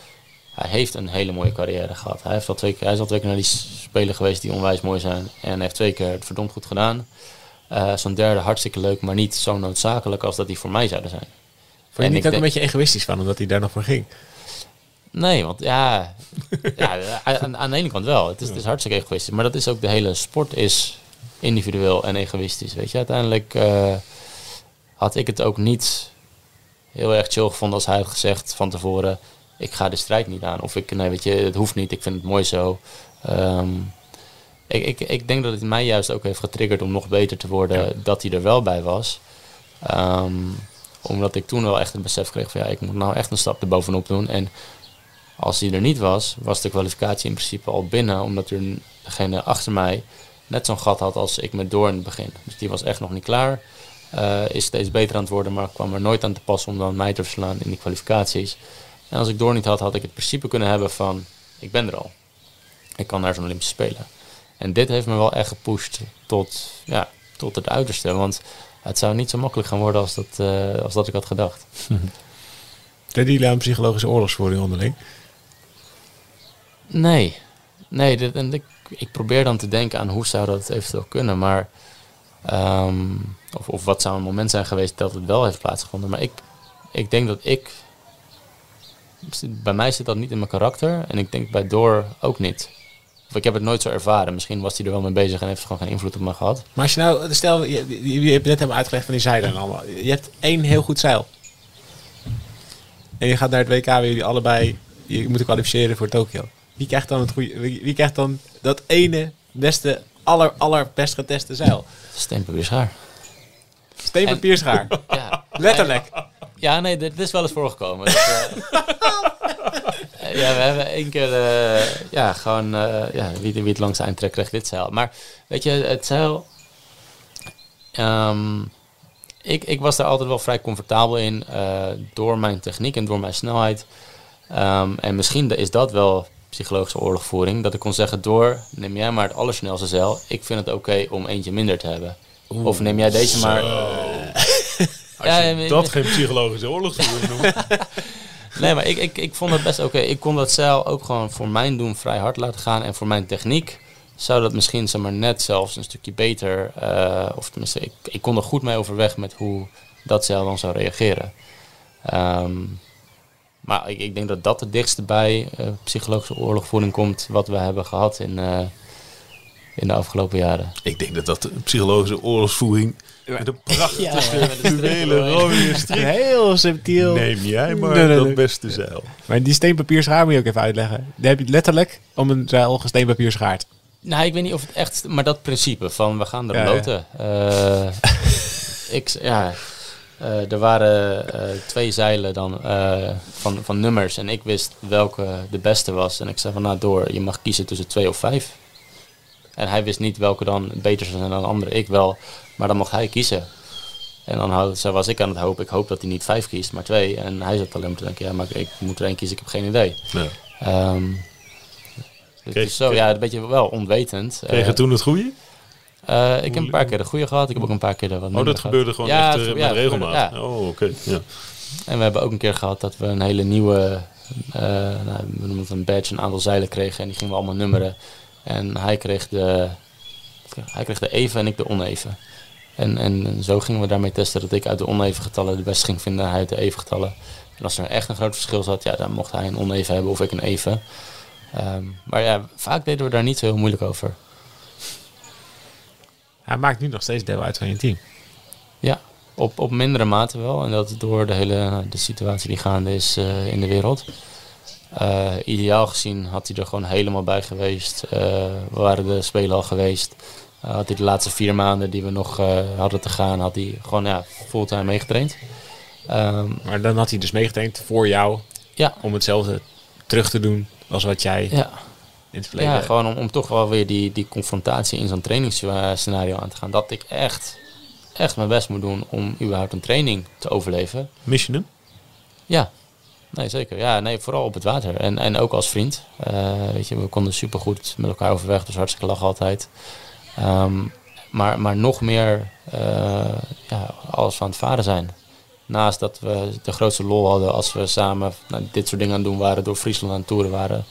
hij heeft een hele mooie carrière gehad. Hij, heeft al twee keer, hij is al twee keer naar die spelen geweest die onwijs mooi zijn. En heeft twee keer het verdomd goed gedaan. Eh, Zo'n derde hartstikke leuk, maar niet zo noodzakelijk als dat die voor mij zouden zijn. Vond je En niet ook een beetje egoïstisch van, omdat hij daar nog voor ging? Nee, want ja, [laughs] ja aan, aan de ene kant wel. Het is, het is hartstikke egoïstisch. Maar dat is ook de hele sport is individueel en egoïstisch. Weet je, uiteindelijk eh, had ik het ook niet heel erg chill gevonden als hij had gezegd van tevoren: ik ga de strijd niet aan. Of ik, nee, weet je, het hoeft niet. Ik vind het mooi zo. Ehm, ik, ik, ik denk dat het mij juist ook heeft getriggerd om nog beter te worden dat hij er wel bij was. Ehm, omdat ik toen wel echt het besef kreeg van ja, ik moet nou echt een stap erbovenop doen. En als hij er niet was, was de kwalificatie in principe al binnen. Omdat er degene achter mij net zo'n gat had als ik met Door in het begin. Dus die was echt nog niet klaar. Eh, is steeds beter aan het worden, maar kwam er nooit aan te passen om dan mij te verslaan in die kwalificaties. En als ik Door niet had, had ik het principe kunnen hebben van ik ben er al. Ik kan naar zo'n Olympische Spelen. En dit heeft me wel echt gepusht tot, ja, tot het uiterste. Want het zou niet zo makkelijk gaan worden als dat, eh, als dat ik had gedacht. Deden jullie aan psychologische oorlogsvoering onderling? Nee, nee dit, en ik, ik probeer dan te denken aan hoe zou dat eventueel kunnen, maar ehm, of, of wat zou een moment zijn geweest dat het wel heeft plaatsgevonden. Maar ik, ik denk dat ik, bij mij zit dat niet in mijn karakter en ik denk bij Door ook niet. Of ik heb het nooit zo ervaren. Misschien was hij er wel mee bezig en heeft gewoon geen invloed op me gehad. Maar als je nou, stel, je, je, hebt net helemaal uitgelegd van die zeilen en allemaal. Je hebt één heel goed zeil. En je gaat naar het WK waar jullie allebei je moet kwalificeren voor Tokio. Wie krijgt dan het goede, wie krijgt dan dat ene beste, aller, allerbest geteste zeil? Steenpapier schaar. Steenpapierschaar. [laughs] Ja, Letterlijk. Ja, nee, dit is wel eens voorgekomen. Dus, eh, [laughs] ja, we hebben één keer, eh, ja, gewoon, eh, ja, wie, wie het langste eind trekt, krijgt dit zeil. Maar weet je, het zeil, ehm, ik, ik was daar altijd wel vrij comfortabel in door mijn techniek en door mijn snelheid. Ehm, en misschien is dat wel psychologische oorlogvoering, dat ik kon zeggen, door, neem jij maar het allersnelste zeil. Ik vind het oké om eentje minder te hebben. of neem jij deze maar... Ja, Dat geen psychologische oorlogsvoering noemt. [laughs] Nee, maar ik, ik, ik vond het best oké. Ik kon dat zeil ook gewoon voor mijn doen vrij hard laten gaan. En voor mijn techniek zou dat misschien zeg maar, net zelfs een stukje beter, eh, of tenminste, ik, ik kon er goed mee overweg met hoe dat zeil dan zou reageren. Ehm, maar ik, ik denk dat dat het dichtste bij eh, psychologische oorlogvoering komt wat we hebben gehad in, eh, in de afgelopen jaren. Ik denk dat dat de psychologische oorlogsvoering met een prachtige Ja, [laughs] streep rode strik. Heel subtiel. Neem jij maar Nee, nee, dat nee. beste zeil. Maar die steenpapier schaar moet je ook even uitleggen. Dan heb je letterlijk om een zeil gesteenpapier schaart. Nou, ik weet niet of het echt, maar dat principe van we gaan er Ja, ja. loten. Eh, [laughs] ik, ja, er waren eh, twee zeilen dan eh, van, van nummers en ik wist welke de beste was. En ik zei van nou door, je mag kiezen tussen twee of vijf. En hij wist niet welke dan beter zou zijn dan de andere. Ik wel, maar dan mocht hij kiezen. En dan zo was ik aan het hopen. Ik hoop dat hij niet vijf kiest, maar twee. En hij zat alleen maar te denken, ja, maar ik moet er één kiezen, ik heb geen idee. Ja. Ehm dus Kreeg- zo, ja, een beetje wel onwetend. Kreeg je Eh, toen het goede? Eh, ik heb een paar keer de goede gehad. Ik heb ook een paar keer de wat Oh, dat gehad. gebeurde gewoon Ja, echt eh, met regelmaat. Oh, oké. Ja. En we hebben ook een keer gehad dat we een hele nieuwe, eh, nou, we noemen het een badge, een aantal zeilen kregen. En die gingen we allemaal nummeren. En hij kreeg de, hij kreeg de even en ik de oneven. En, en zo gingen we daarmee testen dat ik uit de oneven getallen de beste ging vinden en hij uit de even getallen. En als er echt een groot verschil zat, ja, dan mocht hij een oneven hebben of ik een even. Ehm, maar ja, vaak deden we daar niet zo heel moeilijk over. Hij maakt nu nog steeds deel uit van je team. Ja, op, op mindere mate wel. En dat door de hele de situatie die gaande is eh, in de wereld. Eh, ideaal gezien had hij er gewoon helemaal bij geweest. Eh, we waren de Spelen al geweest. Had hij de laatste vier maanden die we nog hadden te gaan, had hij gewoon ja, fulltime meegetraind. Ehm, Maar dan had hij dus meegetraind voor jou ja, om hetzelfde terug te doen als wat jij ja, in het verleden... ja, gewoon om, om toch wel weer die, die confrontatie in zo'n trainingsscenario aan te gaan. Dat ik echt, echt mijn best moet doen om überhaupt een training te overleven. Mis je hem? Ja, nee, zeker. Ja, nee, vooral op het water. En, en ook als vriend. Eh, weet je, we konden supergoed met elkaar overweg, dus hartstikke lachen altijd. Ehm, maar, maar nog meer eh, ja, als we aan het varen zijn. Naast dat we de grootste lol hadden als we samen nou, dit soort dingen aan het doen waren, door Friesland aan het toeren waren.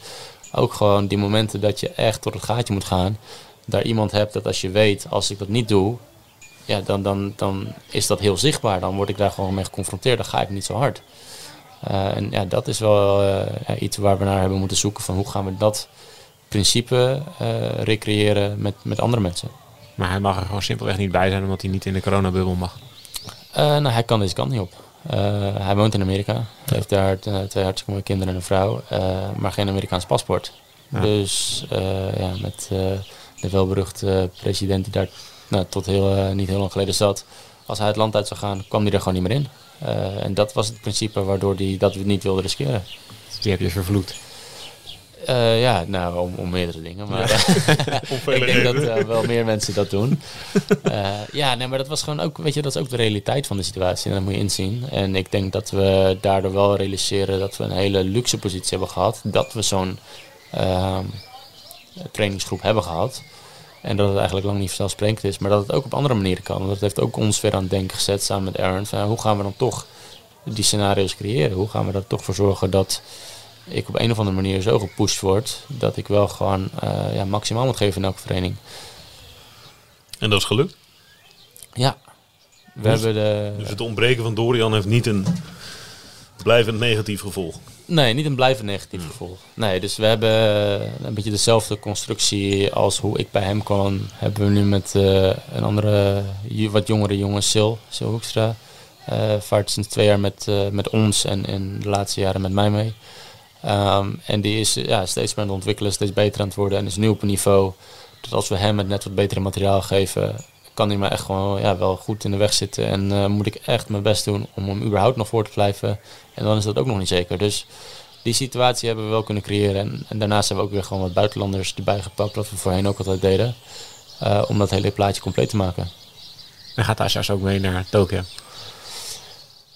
Ook gewoon die momenten dat je echt door het gaatje moet gaan. Daar iemand hebt dat als je weet, als ik dat niet doe, ja, dan, dan, dan is dat heel zichtbaar. Dan word ik daar gewoon mee geconfronteerd. Dan ga ik niet zo hard. Eh, en ja, dat is wel eh, iets waar we naar hebben moeten zoeken. Van hoe gaan we dat principe eh, recreëren met, met andere mensen. Maar hij mag er gewoon simpelweg niet bij zijn omdat hij niet in de coronabubbel mag. Eh, nou, hij kan deze kant niet op. Eh, hij woont in Amerika. Heeft daar eh, twee hartstikke mooie kinderen en een vrouw. eh, maar geen Amerikaans paspoort. Ja. Dus ja, met de welberuchte president die daar nou, tot heel, niet heel lang geleden zat. Als hij het land uit zou gaan, kwam hij er gewoon niet meer in. En dat was het principe waardoor hij dat niet wilden riskeren. Die heb je vervloekt. Eh, ja, nou, om, om meerdere dingen. Maar [laughs] ik denk dat eh, wel meer mensen dat doen. [laughs] Eh, ja, nee, maar dat was gewoon ook, weet je, dat is ook de realiteit van de situatie. En dat moet je inzien. En ik denk dat we daardoor wel realiseren dat we een hele luxe positie hebben gehad. Dat we zo'n ehm, trainingsgroep hebben gehad. En dat het eigenlijk lang niet vanzelfsprekend is. Maar dat het ook op andere manieren kan. Want dat heeft ook ons weer aan het denken gezet samen met Aaron. Van, hoe gaan we dan toch die scenario's creëren? Hoe gaan we er toch voor zorgen dat ik op een of andere manier zo gepusht word dat ik wel gewoon eh, ja, maximaal moet geven in elke training. En dat is gelukt. Ja. We Dus- hebben de. Dus het ontbreken van Dorian heeft niet een blijvend negatief gevolg. Nee, niet een blijvend negatief gevolg. Nee, dus we hebben eh, een beetje dezelfde constructie als hoe ik bij hem kwam. Hebben we nu met eh, een andere, wat jongere jongen, Sil, Sil Hoekstra. Eh vaart sinds twee jaar met, met ons en in de laatste jaren met mij mee. Ehm, en die is ja, steeds meer aan het ontwikkelen, steeds beter aan het worden en is nu op een niveau dat als we hem het net wat betere materiaal geven, kan hij me echt gewoon ja, wel goed in de weg zitten. En eh, moet ik echt mijn best doen om hem überhaupt nog voor te blijven. En dan is dat ook nog niet zeker. Dus die situatie hebben we wel kunnen creëren. En, en daarnaast hebben we ook weer gewoon wat buitenlanders erbij gepakt, wat we voorheen ook altijd deden. eh, om dat hele plaatje compleet te maken. En gaat Asjas ook mee naar Tokio.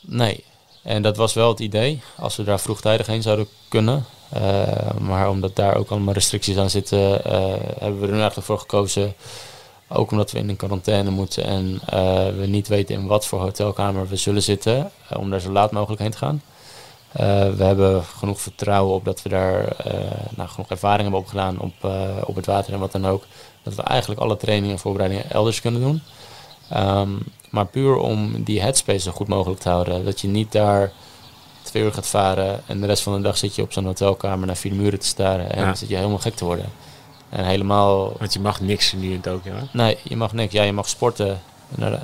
Nee. En dat was wel het idee, als we daar vroegtijdig heen zouden kunnen. Eh, maar omdat daar ook allemaal restricties aan zitten, eh, hebben we er eigenlijk voor gekozen. Ook omdat we in een quarantaine moeten en eh, we niet weten in wat voor hotelkamer we zullen zitten. om daar zo laat mogelijk heen te gaan. We hebben genoeg vertrouwen op dat we daar nou, genoeg ervaring hebben opgedaan op, op het water en wat dan ook. Dat we eigenlijk alle trainingen en voorbereidingen elders kunnen doen. Ehm, maar puur om die headspace zo goed mogelijk te houden. Dat je niet daar twee uur gaat varen en de rest van de dag zit je op zo'n hotelkamer naar vier muren te staren. En Ja. dan zit je helemaal gek te worden. En helemaal Want je mag niks nu in Tokio. Hè? Nee, je mag niks. Ja, je mag sporten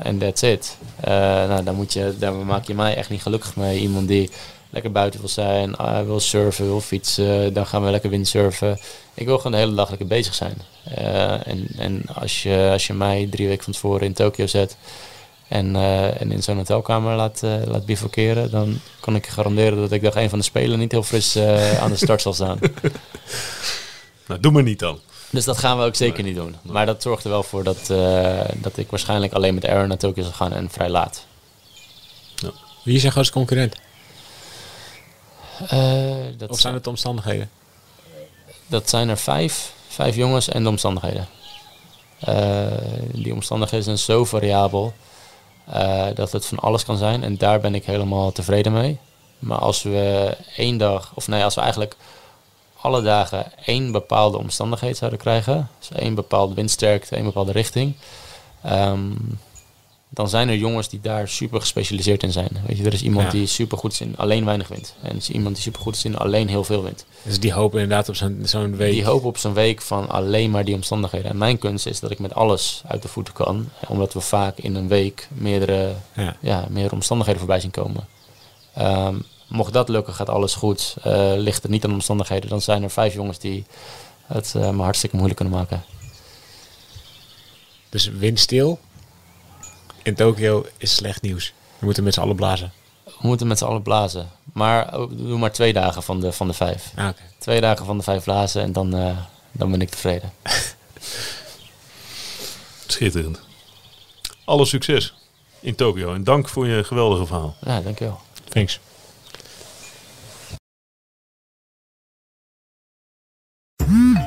en that's it. Eh, nou, dan moet je, daar maak je mij echt niet gelukkig mee. Iemand die lekker buiten wil zijn, ah, wil surfen, wil fietsen, dan gaan we lekker windsurfen. Ik wil gewoon de hele dag lekker bezig zijn. Eh, en en als, je, als je mij drie weken van tevoren in Tokio zet en, eh, en in zo'n hotelkamer laat, eh, laat bivakeren, dan kan ik je garanderen dat ik dag een van de spelen niet heel fris eh, aan de start zal staan. [laughs] Nou, doe maar niet dan. Dus dat gaan we ook zeker niet doen. Maar dat zorgt er wel voor dat, eh, dat ik waarschijnlijk alleen met Aaron naar Tokio zal gaan en vrij laat. Wie is jouw grootste concurrent? Eh, dat, Of zijn het de omstandigheden? dat zijn er vijf, vijf jongens en de omstandigheden. Eh, die omstandigheden zijn zo variabel eh, dat het van alles kan zijn. En daar ben ik helemaal tevreden mee. Maar als we één dag, of nee, als we eigenlijk alle dagen één bepaalde omstandigheid zouden krijgen, dus één bepaalde windsterkte, één bepaalde richting, ehm, dan zijn er jongens die daar super gespecialiseerd in zijn. Weet je, er is iemand Ja. die super goed is in alleen weinig wind. En er is iemand die super goed is in alleen heel veel wind. Dus die hopen inderdaad op zo'n zo'n week. Die hopen op zo'n week van alleen maar die omstandigheden. En mijn kunst is dat ik met alles uit de voeten kan. Omdat we vaak in een week meerdere, Ja. ja, meerdere omstandigheden voorbij zien komen. Ehm, mocht dat lukken, gaat alles goed. Eh, ligt het niet aan de omstandigheden, dan zijn er vijf jongens die het eh, me hartstikke moeilijk kunnen maken. Dus windstil in Tokio is slecht nieuws. We moeten met z'n allen blazen. We moeten met z'n allen blazen. Maar oh, doe maar twee dagen van de, van de vijf. Ah, oké. Twee dagen van de vijf blazen en dan, eh, dan ben ik tevreden. [laughs] Schitterend. Alle succes in Tokio. En dank voor je geweldige verhaal. Ja, dankjewel. Thanks.